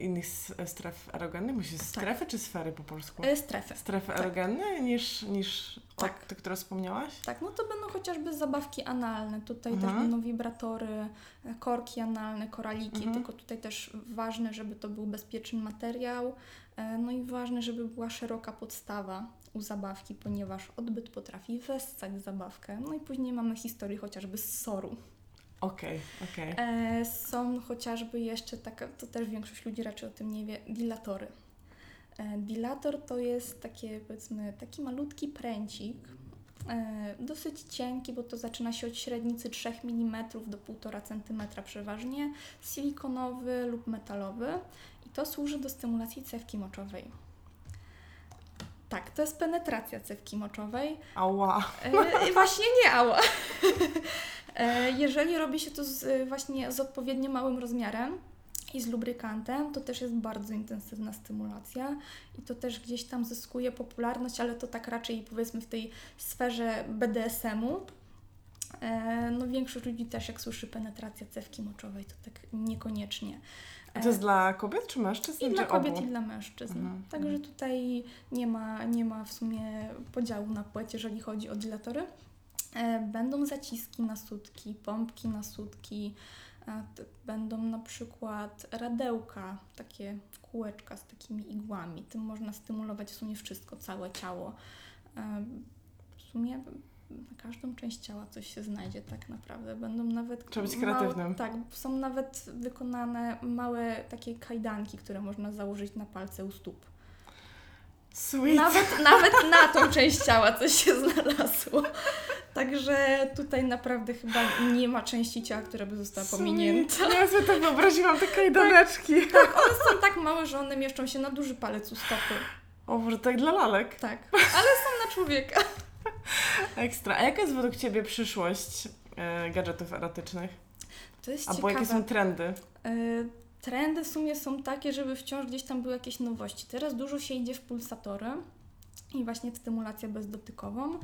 innych stref erogennych? Myślisz strefy czy sfery po polsku? E, strefy. Strefy tak. erogenne niż, niż Tak. te, które wspomniałaś? Tak, no to będą chociażby zabawki analne. Tutaj Mhm. też będą wibratory, e, korki analne, koraliki, Mhm. tylko tutaj też ważne, żeby to był bezpieczny materiał. e, No i ważne, żeby była szeroka podstawa u zabawki, ponieważ odbyt potrafi wessać zabawkę. No i później mamy historię chociażby z soru. Okej, okej. E, są chociażby jeszcze taka, to też większość ludzi raczej o tym nie wie, dilatory. E, dilator to jest takie, powiedzmy, taki malutki pręcik, e, dosyć cienki, bo to zaczyna się od średnicy 3 mm do 1,5 cm przeważnie, silikonowy lub metalowy i to służy do stymulacji cewki moczowej. Tak, to jest penetracja cewki moczowej. Ała. E, właśnie nie ała. E, jeżeli robi się to z, właśnie z odpowiednio małym rozmiarem i z lubrykantem, to też jest bardzo intensywna stymulacja i to też gdzieś tam zyskuje popularność, ale to tak raczej powiedzmy w tej sferze BDSM-u. E, no większość ludzi też jak słyszy penetracja cewki moczowej, to tak niekoniecznie. A to jest dla kobiet czy mężczyzn? I dla kobiet, obu? i dla mężczyzn. Mhm, Także mhm. tutaj nie ma, nie ma w sumie podziału na płeć, jeżeli chodzi o dilatory. E, Będą zaciski na sutki, pompki na sutki, będą na przykład radełka, takie kółeczka z takimi igłami. Tym można stymulować w sumie wszystko, całe ciało. E, W sumie na każdą część ciała coś się znajdzie tak naprawdę. Będą nawet Trzeba być małe- kreatywnym. tak, są nawet wykonane małe takie kajdanki, które można założyć na palce u stóp. Sweet. Nawet, nawet na tą część ciała coś się znalazło. Także tutaj naprawdę chyba nie ma części ciała, która by została pominięta. Sweet. Ja sobie to wyobraziłam, te kajdaneczki. Tak, one są tak małe, że one mieszczą się na duży palec u stopy. O, może tak dla lalek. Tak, ale są na człowieka. Ekstra. A jaka jest według Ciebie przyszłość e, gadżetów erotycznych? To jest Albo jakie ciekawe. są trendy? Y, Trendy w sumie są takie, żeby wciąż gdzieś tam były jakieś nowości. Teraz dużo się idzie w pulsatory i właśnie w stymulację bezdotykową. Y,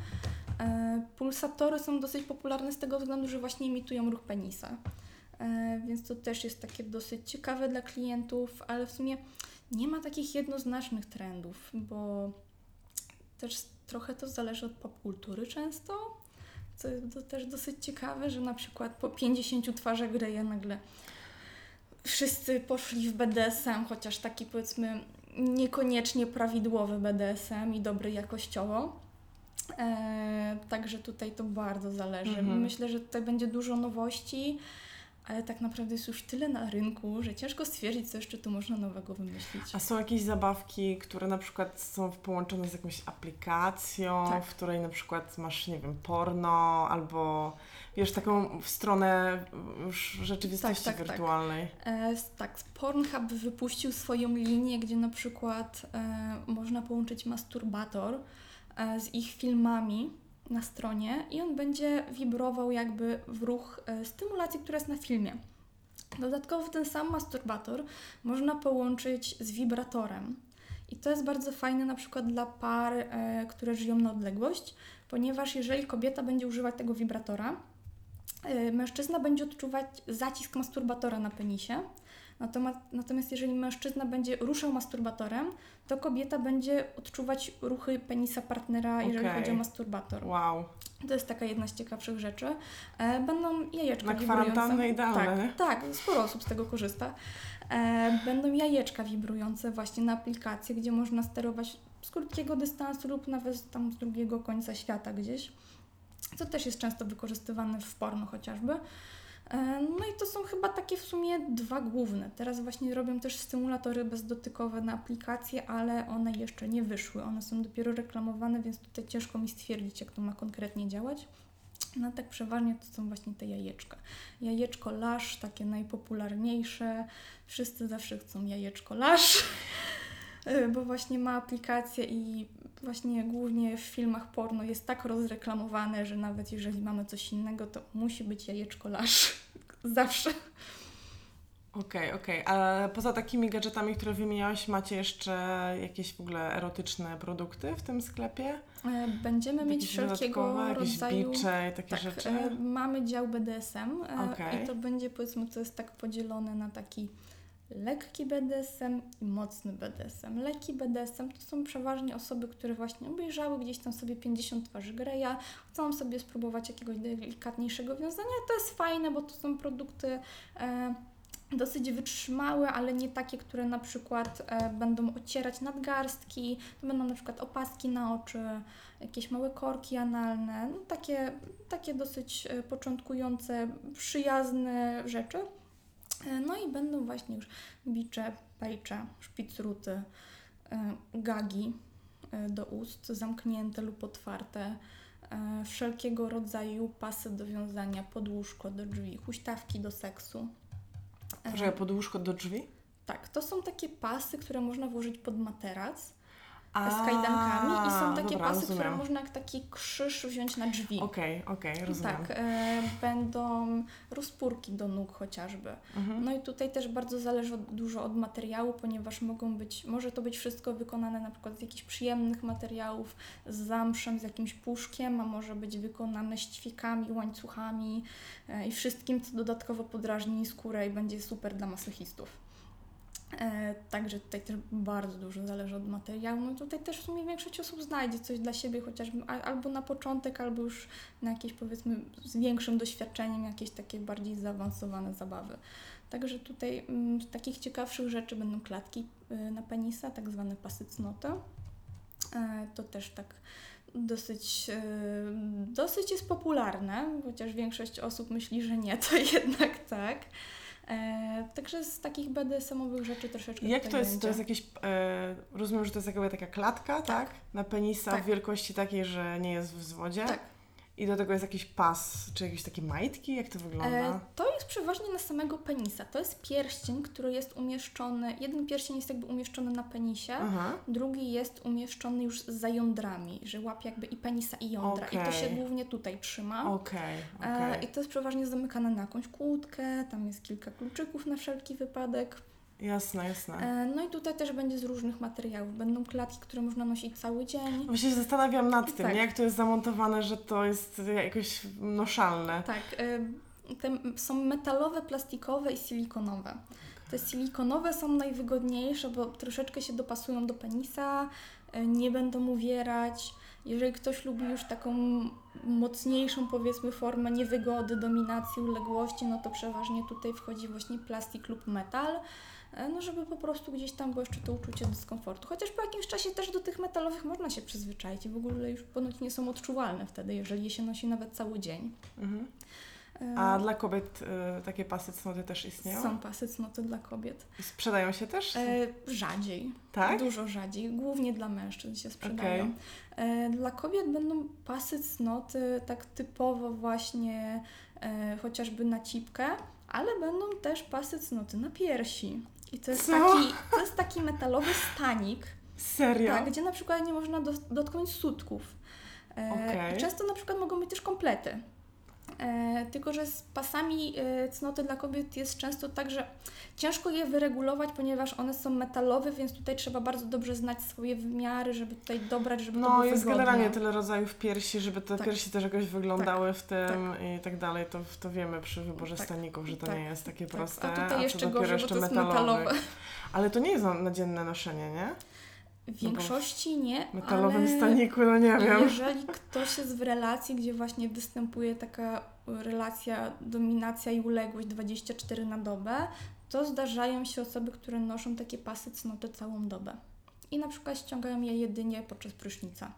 Pulsatory są dosyć popularne z tego względu, że właśnie imitują ruch penisa. Y, Więc to też jest takie dosyć ciekawe dla klientów, ale w sumie nie ma takich jednoznacznych trendów, bo też trochę to zależy od popkultury często. Co jest to też dosyć ciekawe, że na przykład po 50 twarzach Greya nagle wszyscy poszli w BDSM, chociaż taki powiedzmy niekoniecznie prawidłowy BDSM i dobry jakościowo. E, także tutaj to bardzo zależy. Mhm. Myślę, że tutaj będzie dużo nowości, ale tak naprawdę jest już tyle na rynku, że ciężko stwierdzić, co jeszcze tu można nowego wymyślić. A są jakieś zabawki, które na przykład są połączone z jakąś aplikacją, Tak. w której na przykład masz, nie wiem, porno albo wiesz, taką w stronę już rzeczywistości Tak, tak, tak. wirtualnej. E, s- tak, Pornhub wypuścił swoją linię, gdzie na przykład e, można połączyć masturbator e, z ich filmami na stronie i on będzie wibrował jakby w ruch e, stymulacji, która jest na filmie. Dodatkowo ten sam masturbator można połączyć z wibratorem. I to jest bardzo fajne na przykład dla par, e, które żyją na odległość, ponieważ jeżeli kobieta będzie używać tego wibratora, e, mężczyzna będzie odczuwać zacisk masturbatora na penisie. Natomiast, natomiast jeżeli mężczyzna będzie ruszał masturbatorem, to kobieta będzie odczuwać ruchy penisa partnera, jeżeli chodzi o masturbator. Wow. To jest taka jedna z ciekawszych rzeczy. E, będą jajeczka Na kwarantannę idealne. Tak, tak, sporo osób z tego korzysta. E, będą jajeczka wibrujące właśnie na aplikację, gdzie można sterować z krótkiego dystansu lub nawet tam z drugiego końca świata gdzieś. Co też jest często wykorzystywane w porno chociażby. E, No i to są chyba takie w sumie dwa główne. Teraz właśnie robią też stymulatory bezdotykowe na aplikacje, ale one jeszcze nie wyszły. One są dopiero reklamowane, więc tutaj ciężko mi stwierdzić, jak to ma konkretnie działać. No tak przeważnie to są właśnie te jajeczka. Jajeczko lasz, takie najpopularniejsze. Wszyscy zawsze chcą jajeczko lasz, (laughs) bo właśnie ma aplikację i właśnie głównie w filmach porno jest tak rozreklamowane, że nawet jeżeli mamy coś innego, to musi być jajeczko lasz. (laughs) Zawsze. Okej, okej. A poza takimi gadżetami, które wymieniałaś, macie jeszcze jakieś w ogóle erotyczne produkty w tym sklepie? E, Będziemy mieć wszelkiego rodzaju... bicze i takie Tak, rzeczy? e, mamy dział BDSM e, Okej. i to będzie powiedzmy, to jest tak podzielone na taki lekki BDSM i mocny BDSM. Lekki BDSM to są przeważnie osoby, które właśnie obejrzały gdzieś tam sobie 50 twarzy Greya, chcą sobie spróbować jakiegoś delikatniejszego wiązania. To jest fajne, bo to są produkty e, dosyć wytrzymałe, ale nie takie, które na przykład e, będą ocierać nadgarstki, to będą na przykład opaski na oczy, jakieś małe korki analne, no takie, takie dosyć e, początkujące, przyjazne rzeczy. E, No i będą właśnie już bicze, pejcze, szpicruty, e, gagi e, do ust, zamknięte lub otwarte, wszelkiego rodzaju pasy do wiązania, podłóżko do drzwi, huśtawki do seksu. Poczekaj, podłóżko do drzwi? Tak, to są takie pasy, które można włożyć pod materac. A, z kajdankami i są takie dobra, pasy, które rozumiem. można jak taki krzyż wziąć na drzwi. Okej, okej, rozumiem. Tak, e, będą rozpórki do nóg chociażby. Mhm. No i tutaj też bardzo zależy od, dużo od materiału, ponieważ mogą być, może to być wszystko wykonane na przykład z jakichś przyjemnych materiałów, z zamszem, z jakimś puszkiem, a może być wykonane ściwikami, łańcuchami e, i wszystkim, co dodatkowo podrażni skórę i będzie super dla masochistów. E, także tutaj też bardzo dużo zależy od materiału. No tutaj też w sumie większość osób znajdzie coś dla siebie, chociażby albo na początek, albo już na jakieś powiedzmy z większym doświadczeniem, jakieś takie bardziej zaawansowane zabawy. Także tutaj mm, z takich ciekawszych rzeczy będą klatki y, na penisa, tak zwane pasy cnoty. E, to też tak dosyć, y, dosyć jest popularne, chociaż większość osób myśli, że nie, to (laughs) jednak tak. E, także z takich BDSM-owych rzeczy troszeczkę Jak to jest? będzie. To jest jakieś. E, rozumiem, że to jest jakby taka klatka, tak? Na penisa Tak. w wielkości takiej, że nie jest w wzwodzie. Tak. I do tego jest jakiś pas, czy jakieś takie majtki? Jak to wygląda? E, to jest przeważnie na samego penisa. To jest pierścień, który jest umieszczony. Jeden pierścień jest jakby umieszczony na penisie, Aha. drugi jest umieszczony już za jądrami, że łapie jakby i penisa, i jądra. I to się głównie tutaj trzyma. Okej, E, okej. I to jest przeważnie zamykane na jakąś kłódkę, tam jest kilka kluczyków na wszelki wypadek. Jasne, jasne. E, no i tutaj też będzie z różnych materiałów. Będą klatki, które można nosić cały dzień. Właśnie się zastanawiam nad tym, Tak. jak to jest zamontowane, że to jest jakoś noszalne. Tak, e, są metalowe, plastikowe i silikonowe. Te silikonowe są najwygodniejsze, bo troszeczkę się dopasują do penisa, e, nie będą uwierać. Jeżeli ktoś lubi już taką mocniejszą, powiedzmy, formę niewygody, dominacji, uległości, no to przeważnie tutaj wchodzi właśnie plastik lub metal, no żeby po prostu gdzieś tam było jeszcze to uczucie dyskomfortu. Chociaż po jakimś czasie też do tych metalowych można się przyzwyczaić i w ogóle już ponoć nie są odczuwalne wtedy, jeżeli je się nosi nawet cały dzień. Mhm. E, A dla kobiet y, takie pasy cnoty też istnieją? Są pasy cnoty dla kobiet. Sprzedają się też? E, rzadziej. tak? Dużo rzadziej. Głównie dla mężczyzn się sprzedają. E, dla kobiet będą pasy cnoty tak typowo właśnie e, chociażby na cipkę, ale będą też pasy cnoty na piersi. I to jest, Co? taki, to jest taki metalowy stanik, Serio? tak, gdzie na przykład nie można dotknąć sutków. E, Okej. Często na przykład mogą być też komplety. E, tylko, że z pasami e, cnoty dla kobiet jest często tak, że ciężko je wyregulować, ponieważ one są metalowe, więc tutaj trzeba bardzo dobrze znać swoje wymiary, żeby tutaj dobrać, żeby to No, było jest wygodne. generalnie tyle rodzajów piersi, żeby te Tak. piersi też jakoś wyglądały w tym i tak dalej. To, to wiemy przy wyborze Tak. staników, że to Tak. nie jest takie Tak, proste. a tutaj co jeszcze gorzej, bo to jest metalowych. metalowe. Ale to nie jest na, na dzienne noszenie, nie? W większości nie, metalowym ale staniku, no nie wiem. jeżeli ktoś jest w relacji, gdzie właśnie występuje taka relacja, dominacja i uległość 24 na dobę, to zdarzają się osoby, które noszą takie pasy cnoty całą dobę. I na przykład ściągają je jedynie podczas prysznica.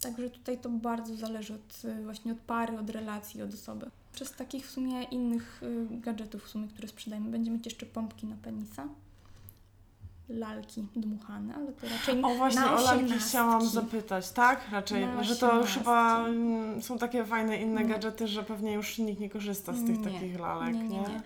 Także tutaj to bardzo zależy od, y, właśnie od pary, od relacji, od osoby. Przez takich w sumie innych y, gadżetów, w sumie, które sprzedajemy, będziemy mieć jeszcze pompki na penisa. Lalki dmuchane, ale to raczej O właśnie, na o lalki osiemnastki. chciałam zapytać, tak? Raczej, Na że to już osiemnastki. chyba mm, są takie fajne inne Nie. gadżety, że pewnie już nikt nie korzysta z tych Nie. takich lalek, Nie, nie, nie.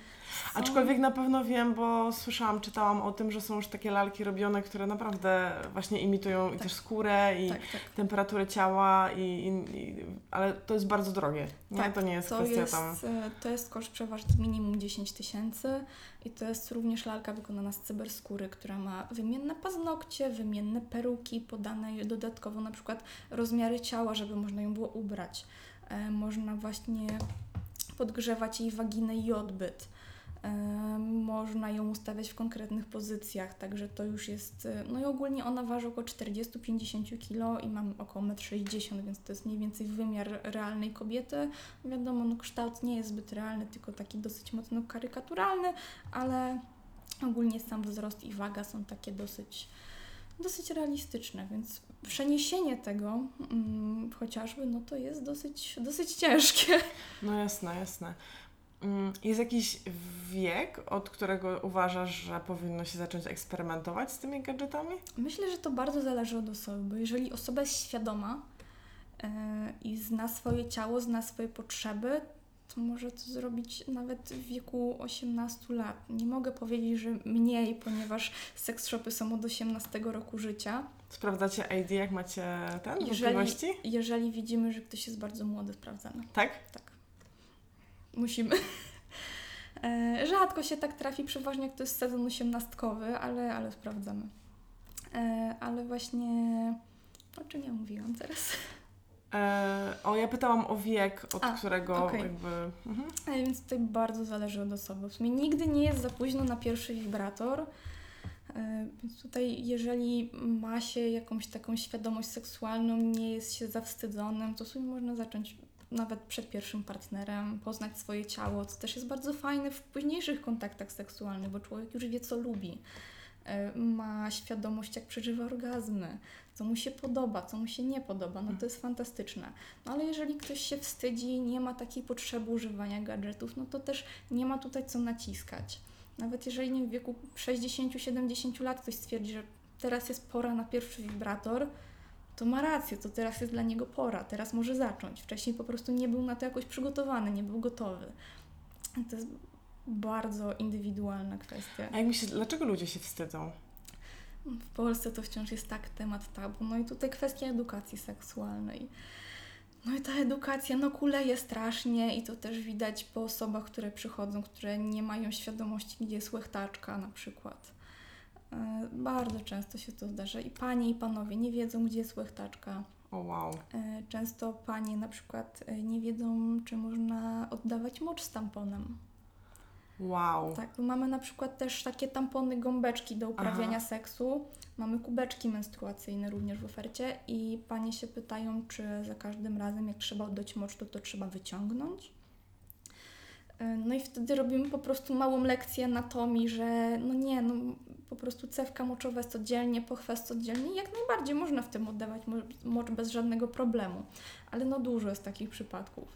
Aczkolwiek na pewno wiem, bo słyszałam, czytałam o tym, że są już takie lalki robione, które naprawdę właśnie imitują i Tak. też skórę i Tak, tak. temperaturę ciała, i, i, i, ale to jest bardzo drogie. Nie? Tak, to nie jest To kwestia jest, tam. e, to jest koszt przeważnie minimum 10 tysięcy i to jest również lalka wykonana z cyberskóry, która ma wymienne paznokcie, wymienne peruki, podane dodatkowo na przykład rozmiary ciała, żeby można ją było ubrać. E, można właśnie podgrzewać jej waginę i odbyt. Można ją ustawiać w konkretnych pozycjach, także to już jest. e, No i ogólnie ona waży około 40-50 kg i mam około 1,60 m, więc to jest mniej więcej wymiar realnej kobiety. Wiadomo, no kształt nie jest zbyt realny, tylko taki dosyć mocno karykaturalny, ale ogólnie sam wzrost i waga są takie dosyć, dosyć realistyczne, więc przeniesienie tego mm, chociażby, no to jest dosyć, dosyć ciężkie. No jasne, jasne. Mm, Jest jakiś wiek, od którego uważasz, że powinno się zacząć eksperymentować z tymi gadżetami? Myślę, że to bardzo zależy od osoby, bo jeżeli osoba jest świadoma yy, i zna swoje ciało, zna swoje potrzeby, to może to zrobić nawet w wieku 18 lat. Nie mogę powiedzieć, że mniej, ponieważ seks shopy są od 18 roku życia. Sprawdzacie ID, jak macie ten, Jeżeli, jeżeli widzimy, że ktoś jest bardzo młody, sprawdzamy. Tak? Tak. Musimy. (laughs) E, Rzadko się tak trafi, przeważnie jak to jest sezon osiemnastkowy, ale, ale sprawdzamy. E, Ale właśnie o czym ja mówiłam teraz? E, o, ja pytałam o wiek, od A, którego okej. jakby... Mhm. A więc tutaj bardzo zależy od osoby. W sumie nigdy nie jest za późno na pierwszy wibrator. E, Więc tutaj, jeżeli ma się jakąś taką świadomość seksualną, nie jest się zawstydzonym, to sobie można zacząć nawet przed pierwszym partnerem, poznać swoje ciało, co też jest bardzo fajne w późniejszych kontaktach seksualnych, bo człowiek już wie, co lubi. E, Ma świadomość, jak przeżywa orgazmy, co mu się podoba, co mu się nie podoba. No to jest fantastyczne. No ale jeżeli ktoś się wstydzi, nie ma takiej potrzeby używania gadżetów, no to też nie ma tutaj co naciskać. Nawet jeżeli nie, w wieku 60-70 lat ktoś stwierdzi, że teraz jest pora na pierwszy wibrator, to ma rację, to teraz jest dla niego pora, teraz może zacząć. Wcześniej po prostu nie był na to jakoś przygotowany, nie był gotowy. To jest bardzo indywidualna kwestia. A jak myślisz, dlaczego ludzie się wstydzą? W Polsce to wciąż jest tak temat tabu. No i tutaj kwestia edukacji seksualnej. No i ta edukacja no kuleje strasznie i to też widać po osobach, które przychodzą, które nie mają świadomości, gdzie jest łechtaczka na przykład. E, Bardzo często się to zdarza i panie i panowie nie wiedzą, gdzie jest łechtaczka. O wow. E, Często panie na przykład e, nie wiedzą, czy można oddawać mocz z tamponem. Wow. Tak, mamy na przykład też takie tampony, gąbeczki do uprawiania Aha. seksu. Mamy kubeczki menstruacyjne również w ofercie i panie się pytają, czy za każdym razem, jak trzeba oddać mocz, to to trzeba wyciągnąć. E, No i wtedy robimy po prostu małą lekcję anatomii, że no nie, no po prostu cewka moczowa jest oddzielnie, pochwest oddzielnie i jak najbardziej można w tym oddawać mo- mocz bez żadnego problemu. Ale no dużo jest takich przypadków.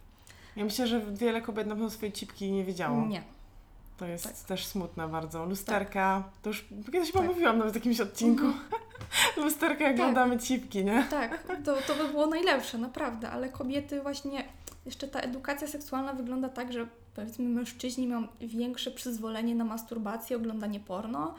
Ja myślę, że wiele kobiet na pewno swojej cipki nie wiedziało. Nie. To jest Tak. też smutne bardzo. Lusterka, to już kiedyś Tak. mówiłam nawet w jakimś odcinku. (laughs) Lusterka, jak Tak. oglądamy cipki, nie? Tak, to, to by było najlepsze, naprawdę, ale kobiety właśnie, jeszcze ta edukacja seksualna wygląda tak, że powiedzmy mężczyźni mają większe przyzwolenie na masturbację, oglądanie porno,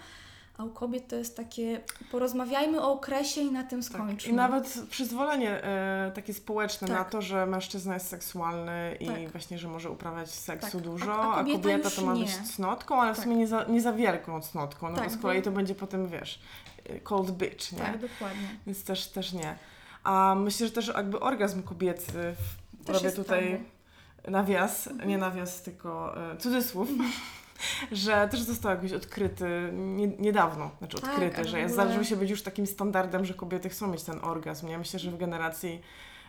a u kobiet to jest takie, porozmawiajmy o okresie i na tym Tak. skończmy. I nawet przyzwolenie e, takie społeczne Tak. na to, że mężczyzna jest seksualny i Tak. właśnie, że może uprawiać seksu Tak. dużo, A- a a, kobieta kobieta już to ma nie. być cnotką, ale w Tak. sumie nie za, nie za wielką cnotką, no Tak, bo z kolei to będzie potem, wiesz, e, cold bitch, nie? Tak, dokładnie. Więc też, też nie. A myślę, że też jakby orgazm Też robię tutaj tabu. Nawias, nie nawias, tylko e, cudzysłów, (laughs) że też został jakoś odkryty nie, niedawno, znaczy Tak, odkryty, w że ogóle- zaczął się być już takim standardem, że kobiety chcą mieć ten orgazm. Ja myślę, że w generacji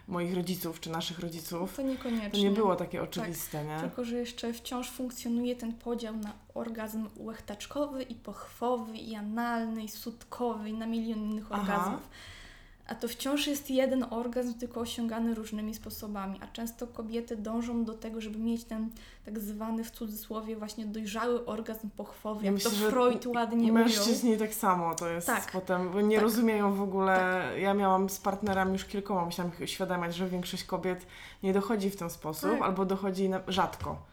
moich rodziców czy naszych rodziców To niekoniecznie. to nie było takie oczywiste, nie? Tylko, że jeszcze wciąż funkcjonuje ten podział na orgazm łechtaczkowy i pochwowy, i analny, i sutkowy, i na milion innych Aha. A to wciąż jest jeden orgazm, tylko osiągany różnymi sposobami. A często kobiety dążą do tego, żeby mieć ten tak zwany w cudzysłowie właśnie dojrzały orgazm pochwowy, Ja to myślę, że Freud ładnie ujął. Mężczyźni tak samo to jest Tak. potem, bo nie Tak. rozumieją w ogóle. Ja miałam z partnerami już kilkoma, musiałam ich uświadamiać, że większość kobiet nie dochodzi w ten sposób, Tak. albo dochodzi rzadko.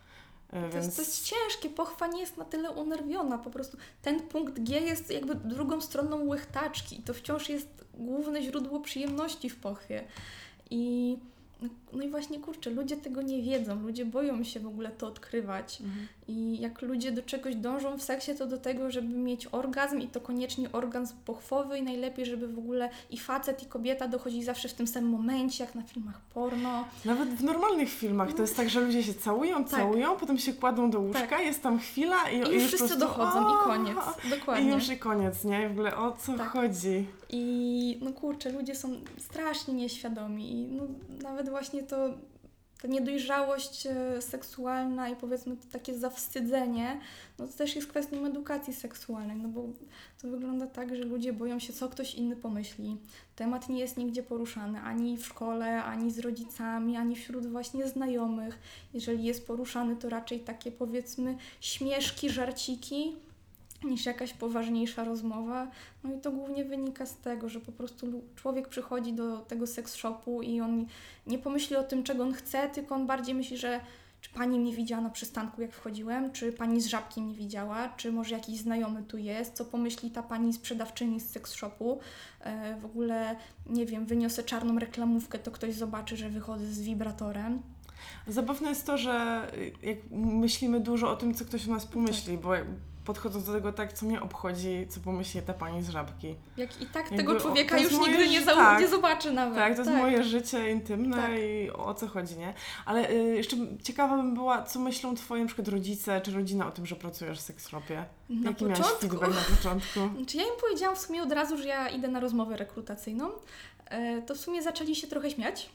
To Więc jest, to jest ciężkie, pochwa nie jest na tyle unerwiona, po prostu ten punkt G jest jakby drugą stroną łechtaczki i to wciąż jest główne źródło przyjemności w pochwie. I no i właśnie kurczę, ludzie tego nie wiedzą, ludzie boją się w ogóle to odkrywać. I jak ludzie do czegoś dążą w seksie, to do tego, żeby mieć orgazm i to koniecznie orgazm pochwowy i najlepiej, żeby w ogóle i facet i kobieta dochodzi zawsze w tym samym momencie, jak na filmach porno. Nawet w normalnych filmach to jest tak, że ludzie się całują, Tak. całują, potem się kładą do łóżka, Tak. jest tam chwila i, I i już już wszyscy prostu, dochodzą o, i koniec. Dokładnie. I już i koniec, nie? I w ogóle o co Tak. chodzi? I no kurczę, ludzie są strasznie nieświadomi i no, nawet właśnie to, ta niedojrzałość e, seksualna i powiedzmy to takie zawstydzenie, no to też jest kwestią edukacji seksualnej, no bo to wygląda tak, że ludzie boją się, co ktoś inny pomyśli. Temat nie jest nigdzie poruszany, ani w szkole, ani z rodzicami, ani wśród właśnie znajomych. Jeżeli jest poruszany, to raczej takie powiedzmy śmieszki, żarciki, niż jakaś poważniejsza rozmowa. No i to głównie wynika z tego, że po prostu człowiek przychodzi do tego seks shopu i on nie pomyśli o tym, czego on chce, tylko on bardziej myśli, że czy pani mnie widziała na przystanku, jak wchodziłem, czy pani z żabki mnie widziała, czy może jakiś znajomy tu jest, co pomyśli ta pani sprzedawczyni z seks shopu. E, w ogóle, nie wiem, wyniosę czarną reklamówkę, to ktoś zobaczy, że wychodzę z wibratorem. Zabawne jest to, że jak myślimy dużo o tym, co ktoś o nas pomyśli, bo podchodząc do tego tak, co mnie obchodzi, co pomyśli ta pani z żabki. Jak i tak Jakby, tego człowieka już moje nigdy nie, tak. nie zobaczy nawet. Tak, to jest moje życie intymne Tak. i o co chodzi, nie? Ale y, jeszcze ciekawa bym była, co myślą twoi na przykład rodzice czy rodzina o tym, że pracujesz w seks shopie? Na Jaki miałeś początku? feedback na początku? (laughs) Czy ja im powiedziałam w sumie od razu, że ja idę na rozmowę rekrutacyjną, e, to w sumie zaczęli się trochę śmiać.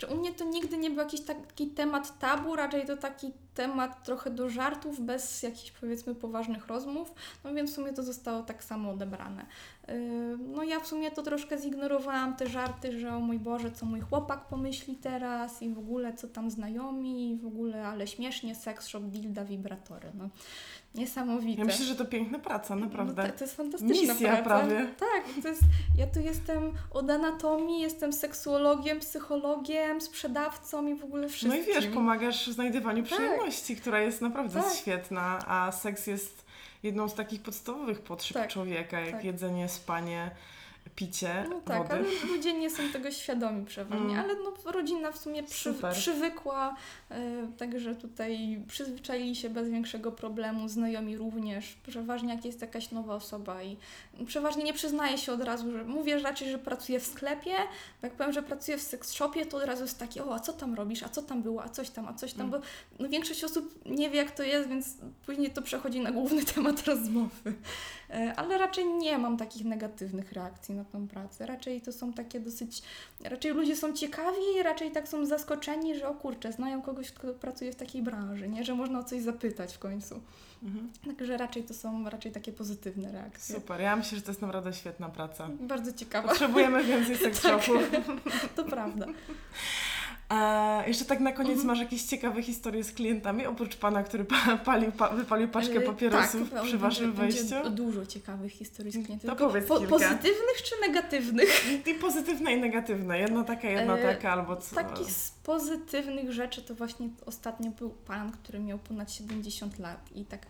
Czy u mnie to nigdy nie był jakiś taki temat tabu, raczej to taki temat trochę do żartów, bez jakichś powiedzmy poważnych rozmów, no więc w sumie to zostało tak samo odebrane. E, No ja w sumie to troszkę zignorowałam te żarty, że o mój Boże, co mój chłopak pomyśli teraz i w ogóle co tam znajomi i w ogóle, ale śmiesznie, seks shop, dilda, wibratory, no. Niesamowite. Ja myślę, że to piękna praca, naprawdę. No, to, to jest fantastyczna Misja praca. prawie. Tak, to jest, ja tu jestem od anatomii, jestem seksuologiem, psychologiem, sprzedawcą i w ogóle No wszystkim. i wiesz, pomagasz w znajdywaniu Tak. przyjemności, która jest naprawdę Tak. świetna, a seks jest jedną z takich podstawowych potrzeb Tak. człowieka, jak Tak. jedzenie, spanie, picie No tak, wody. ale ludzie nie są tego świadomi przeważnie, Mm. ale no, rodzina w sumie przy, przywykła, e, także tutaj przyzwyczaili się bez większego problemu, znajomi również, przeważnie jak jest jakaś nowa osoba i przeważnie nie przyznaję się od razu, że mówię raczej, że pracuję w sklepie, bo jak powiem, że pracuję w seks shopie, to od razu jest takie, o, a co tam robisz, a co tam było, a coś tam, a coś tam, Mm. bo no, większość osób nie wie jak to jest, więc później to przechodzi na główny (laughs) temat rozmowy. E, Ale raczej nie mam takich negatywnych reakcji na tą pracę. Raczej to są takie dosyć. Raczej ludzie są ciekawi i raczej tak są zaskoczeni, że o kurczę, znają kogoś, kto pracuje w takiej branży, nie? Że można o coś zapytać w końcu. Mhm. Także raczej to są raczej takie pozytywne reakcje. Super, ja myślę, że to jest naprawdę świetna praca. Bardzo ciekawa, Potrzebujemy więcej (laughs) seks shopów. to prawda. E, jeszcze tak na koniec Mhm. masz jakieś ciekawe historie z klientami, oprócz pana, który pa, palił, pa, wypalił paczkę E, papierosów tak, przy waszym będzie, wejściu? Będzie dużo ciekawych historii z klientów. To powiedz po, kilka. Pozytywnych czy negatywnych? I pozytywne i negatywne. Jedna taka, jedna E, taka, albo co. Takich z pozytywnych rzeczy to właśnie ostatnio był pan, który miał ponad 70 lat i tak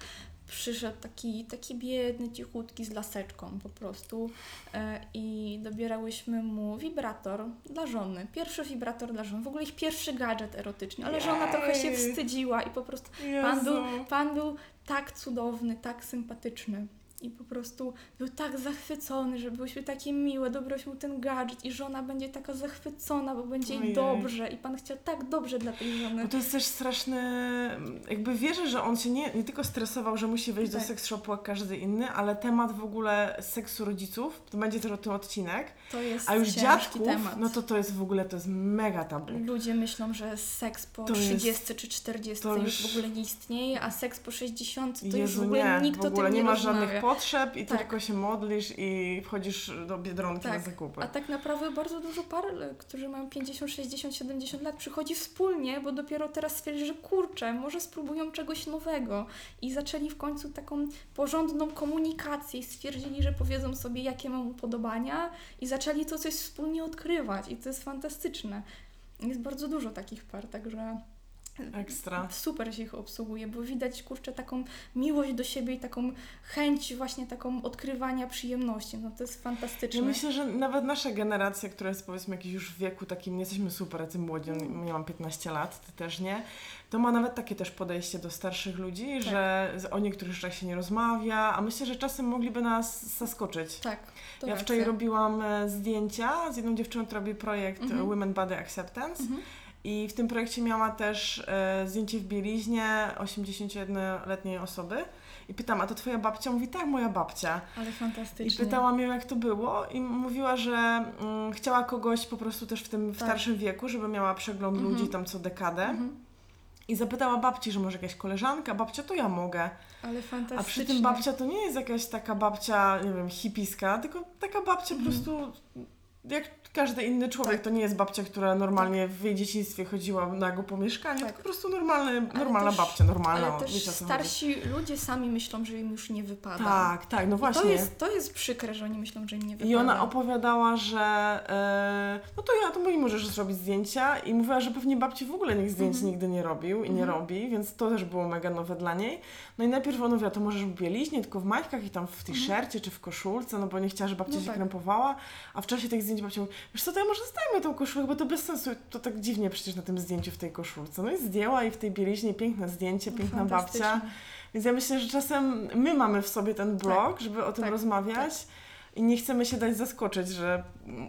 przyszedł taki, taki biedny, cichutki z laseczką po prostu e, i dobierałyśmy mu wibrator dla żony. Pierwszy wibrator dla żony, w ogóle ich pierwszy gadżet erotyczny, ale żona trochę się Jej. wstydziła i po prostu Jezu. pan był, pan był tak cudowny, tak sympatyczny. I po prostu był tak zachwycony, że byłyśmy takie miłe, dobrałyśmy mu ten gadżet i żona będzie taka zachwycona, bo będzie jej dobrze i pan chciał tak dobrze dla tej żony. Bo to jest też straszny, jakby wierzę, że on się nie, nie tylko stresował, że musi wejść do Tak. seks shopu jak każdy inny, ale temat w ogóle seksu rodziców, to będzie też o tym odcinek, To jest a już dziadków, temat. no to to jest w ogóle, to jest mega tabu. Ludzie myślą, że seks po To jest- 30 czy 40 to już już- w ogóle nie istnieje, a seks po 60 to już Jezu, w ogóle nie, nikt w ogóle o tym nie nie żadnych rozmawia. Potrzeb i Tak. tylko się modlisz i wchodzisz do Biedronki na Tak. zakupy. A tak naprawdę bardzo dużo par, którzy mają 50, 60, 70 lat, przychodzi wspólnie, bo dopiero teraz stwierdzili, że kurczę, może spróbują czegoś nowego. I zaczęli w końcu taką porządną komunikację i stwierdzili, że powiedzą sobie, jakie mają upodobania i zaczęli to coś wspólnie odkrywać. I to jest fantastyczne. Jest bardzo dużo takich par, także Ekstra. super się ich obsługuje, bo widać, kurczę, taką miłość do siebie i taką chęć właśnie taką odkrywania przyjemności. No to jest fantastyczne. Ja myślę, że nawet nasza generacja, która jest powiedzmy jakiś już w wieku takim, nie jesteśmy super, jacy młodzi, Mm. nie mam 15 lat, ty też nie, to ma nawet takie też podejście do starszych ludzi, Tak. że o niektórych rzeczach się nie rozmawia, a myślę, że czasem mogliby nas zaskoczyć. Tak. To ja racja. wczoraj robiłam e, zdjęcia z jedną dziewczyną, która robi projekt Mhm. Women Body Acceptance Mhm. I w tym projekcie miała też e, zdjęcie w bieliźnie 81-letniej osoby i pytam, a to twoja babcia? Mówi, tak, moja babcia. Ale I fantastycznie. pytałam ją, jak to było, i mówiła, że mm, chciała kogoś po prostu też w tym w Tak. starszym wieku, żeby miała przegląd Mhm. ludzi tam co dekadę. Mhm. I zapytała babci, że może jakaś koleżanka, babcia to ja mogę. Ale A fantastycznie. przy tym babcia to nie jest jakaś taka babcia, nie wiem, hipiska, tylko taka babcia Mhm. po prostu jak każdy inny człowiek. Tak. To nie jest babcia, która normalnie w jej dzieciństwie chodziła nago po mieszkaniu, Tak. po prostu normalny, normalna też- babcia, normalna. Ale też wiecie, co chodzi. starsi ludzie sami myślą, że im już nie wypada. Tak, tak, no I właśnie. To jest, to jest przykre, że oni myślą, że im nie wypada. I ona opowiadała, że e, no to ja, to mi możesz zrobić zdjęcia i mówiła, że pewnie babci w ogóle nikt zdjęć Mhm. nigdy nie robił i nie Mhm. robi, więc to też było mega nowe dla niej. No i najpierw ona mówiła, to możesz w bieliźnie, tylko w majtkach i tam w t-shircie czy w koszulce, no bo nie chciała, żeby babcia No się tak. krępowała, a w czasie tych zdjęć babcia mówi, wiesz co, to ja może zdajmy tą koszulkę, bo to bez sensu, to tak dziwnie przecież na tym zdjęciu w tej koszulce. No i zdjęła i w tej bieliźnie piękne zdjęcie, No, piękna babcia. Więc ja myślę, że czasem my mamy w sobie ten blok, żeby o tym tak, rozmawiać i nie chcemy się dać zaskoczyć, że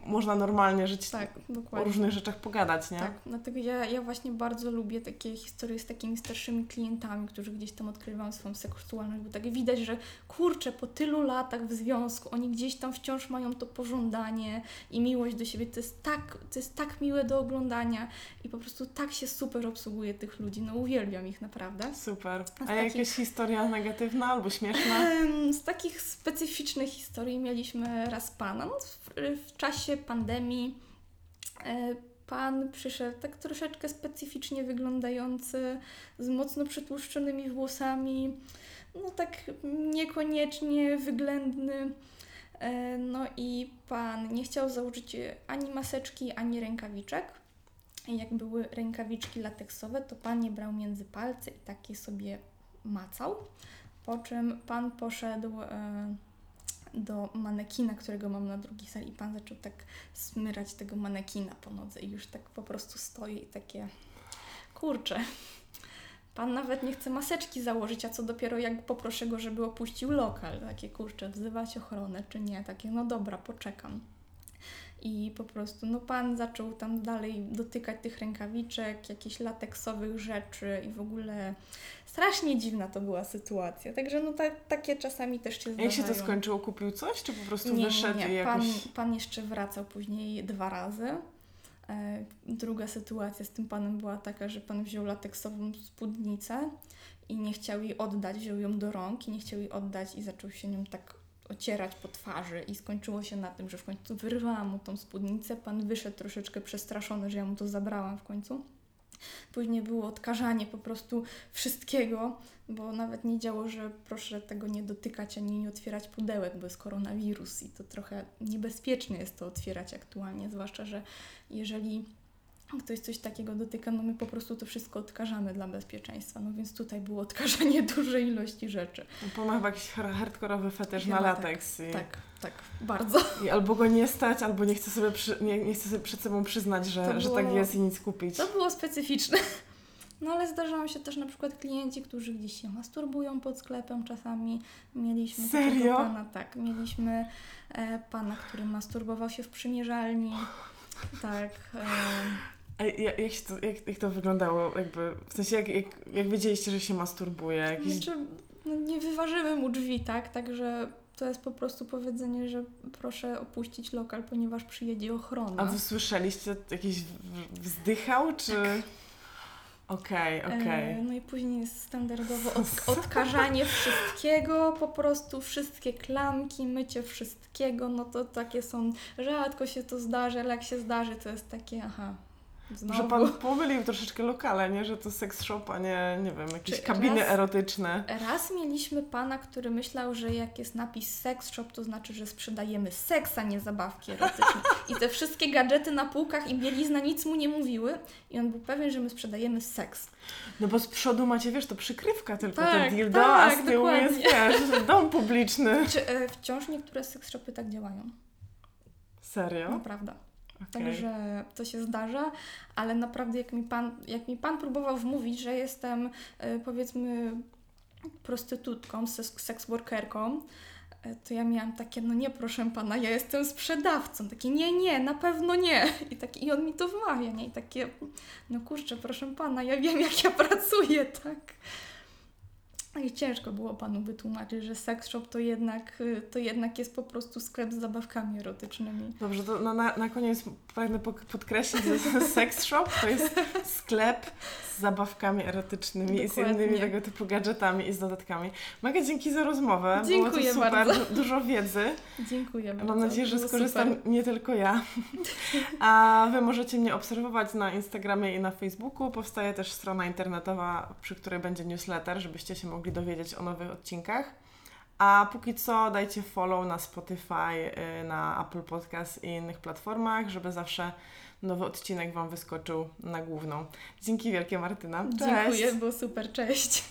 można normalnie żyć Tak, o różnych rzeczach pogadać, nie? Tak, dlatego ja, ja właśnie bardzo lubię takie historie z takimi starszymi klientami, którzy gdzieś tam odkrywają swoją seksualność, bo tak widać, że kurczę, po tylu latach w związku, oni gdzieś tam wciąż mają to pożądanie i miłość do siebie. To jest tak, to jest tak miłe do oglądania i po prostu tak się super obsługuje tych ludzi. No uwielbiam ich naprawdę. Super. A A takich- jakaś historia negatywna albo śmieszna? Z takich specyficznych historii mieliśmy raz pana. No, w, w czasie pandemii e, pan przyszedł tak troszeczkę specyficznie wyglądający, z mocno przytłuszczonymi włosami, no tak niekoniecznie wyględny. E, No i pan nie chciał założyć ani maseczki, ani rękawiczek. Jak były rękawiczki lateksowe, to pan je brał między palce i takie sobie macał. Po czym pan poszedł e, do manekina, którego mam na drugiej sali i pan zaczął tak smyrać tego manekina po nodze i już tak po prostu stoi i takie kurczę. Pan nawet nie chce maseczki założyć, a co dopiero jak poproszę go, żeby opuścił lokal. Takie kurczę, wzywać ochronę czy nie? Takie no dobra, poczekam. I po prostu, no pan zaczął tam dalej dotykać tych rękawiczek, jakichś lateksowych rzeczy i w ogóle strasznie dziwna to była sytuacja. Także no ta, takie czasami też się zdarzają. Jak się to skończyło? Kupił coś, czy po prostu Nie, wyszedł nie, i nie. jakoś... Pan, pan jeszcze wracał później dwa razy. E, Druga sytuacja z tym panem była taka, że pan wziął lateksową spódnicę i nie chciał jej oddać, wziął ją do rąk i nie chciał jej oddać i zaczął się nią tak ocierać po twarzy i skończyło się na tym, że w końcu wyrwałam mu tą spódnicę. Pan wyszedł troszeczkę przestraszony, że ja mu to zabrałam w końcu. Później było odkażanie po prostu wszystkiego, bo nawet nie działo, że proszę tego nie dotykać ani nie otwierać pudełek, bo jest koronawirus i to trochę niebezpieczne jest to otwierać aktualnie, zwłaszcza, że jeżeli ktoś coś takiego dotyka, no my po prostu to wszystko odkażamy dla bezpieczeństwa. No więc tutaj było odkażanie (laughs) dużej ilości rzeczy. Ma chyba jakiś hard- hardkorowy fetysz Chyba na tak, lateks. I, Tak, tak, bardzo. (laughs) I albo go nie stać, albo nie chce sobie, przy, nie, nie chce sobie przed sobą przyznać, że, że było- tak jest i nic kupić. To było specyficzne. (laughs) No ale zdarzają się też na przykład klienci, którzy gdzieś się masturbują pod sklepem czasami. Mieliśmy Serio? pana, tak, mieliśmy e, pana, który masturbował się w przymierzalni. Tak. E, A jak, jak, to, jak, jak to wyglądało? Jakby, w sensie, jak, jak, jak wiedzieliście, że się masturbuje? Jakiś... znaczy, no, nie wyważyły mu drzwi, tak? Także to jest po prostu powiedzenie, że proszę opuścić lokal, ponieważ przyjedzie ochrona. A wy słyszeliście jakiś wzdychał, czy... Okej, okej. E, No i później jest standardowo od, odkażanie wszystkiego, po prostu wszystkie klamki, mycie wszystkiego, no to takie są, rzadko się to zdarzy, ale jak się zdarzy, to jest takie, aha, znowu. Że pan pomylił troszeczkę lokale, nie? Że to sex shop, a nie, nie wiem, jakieś Czy kabiny raz- erotyczne. Raz mieliśmy pana, który myślał, że jak jest napis sex shop, to znaczy, że sprzedajemy seks, a nie zabawki erotyczne. I te wszystkie gadżety na półkach i bielizna nic mu nie mówiły i on był pewien, że my sprzedajemy seks. No bo z przodu macie, wiesz, to przykrywka tylko, Tak, te dildo, tak, a z tyłu jest, dokładnie. wiesz, dom publiczny. Czy e, wciąż niektóre seks shopy tak działają? Serio? Naprawdę. Okej. Także to się zdarza, ale naprawdę jak mi pan, jak mi pan próbował wmówić, że jestem e, powiedzmy prostytutką, seks, seks workerką, e, to ja miałam takie, no nie proszę pana, ja jestem sprzedawcą. Takie, nie, nie, na pewno nie. I, takie, I on mi to wmawia, nie? I takie, no kurczę, proszę pana, ja wiem jak ja pracuję, tak? I ciężko było panu wytłumaczyć, że sex shop to jednak, y, to jednak jest po prostu sklep z zabawkami erotycznymi. Dobrze, to na, na, koniec pragnę podkreślić, że (laughs) sex shop to jest sklep z zabawkami erotycznymi i z Dokładnie. innymi tego typu gadżetami i z dodatkami. Mega dzięki za rozmowę. Dziękuję Było to super, bardzo. du- dużo wiedzy. Dziękuję bardzo. Mam nadzieję, że skorzystam super. nie tylko ja. (laughs) A Wy możecie mnie obserwować na Instagramie i na Facebooku. Powstaje też strona internetowa, przy której będzie newsletter, żebyście się mogli dowiedzieć o nowych odcinkach. A póki co dajcie follow na Spotify, y, na Apple Podcast i innych platformach, żeby zawsze nowy odcinek Wam wyskoczył na główną. Dzięki wielkie Martyna. Cześć! Dziękuję, było super, cześć.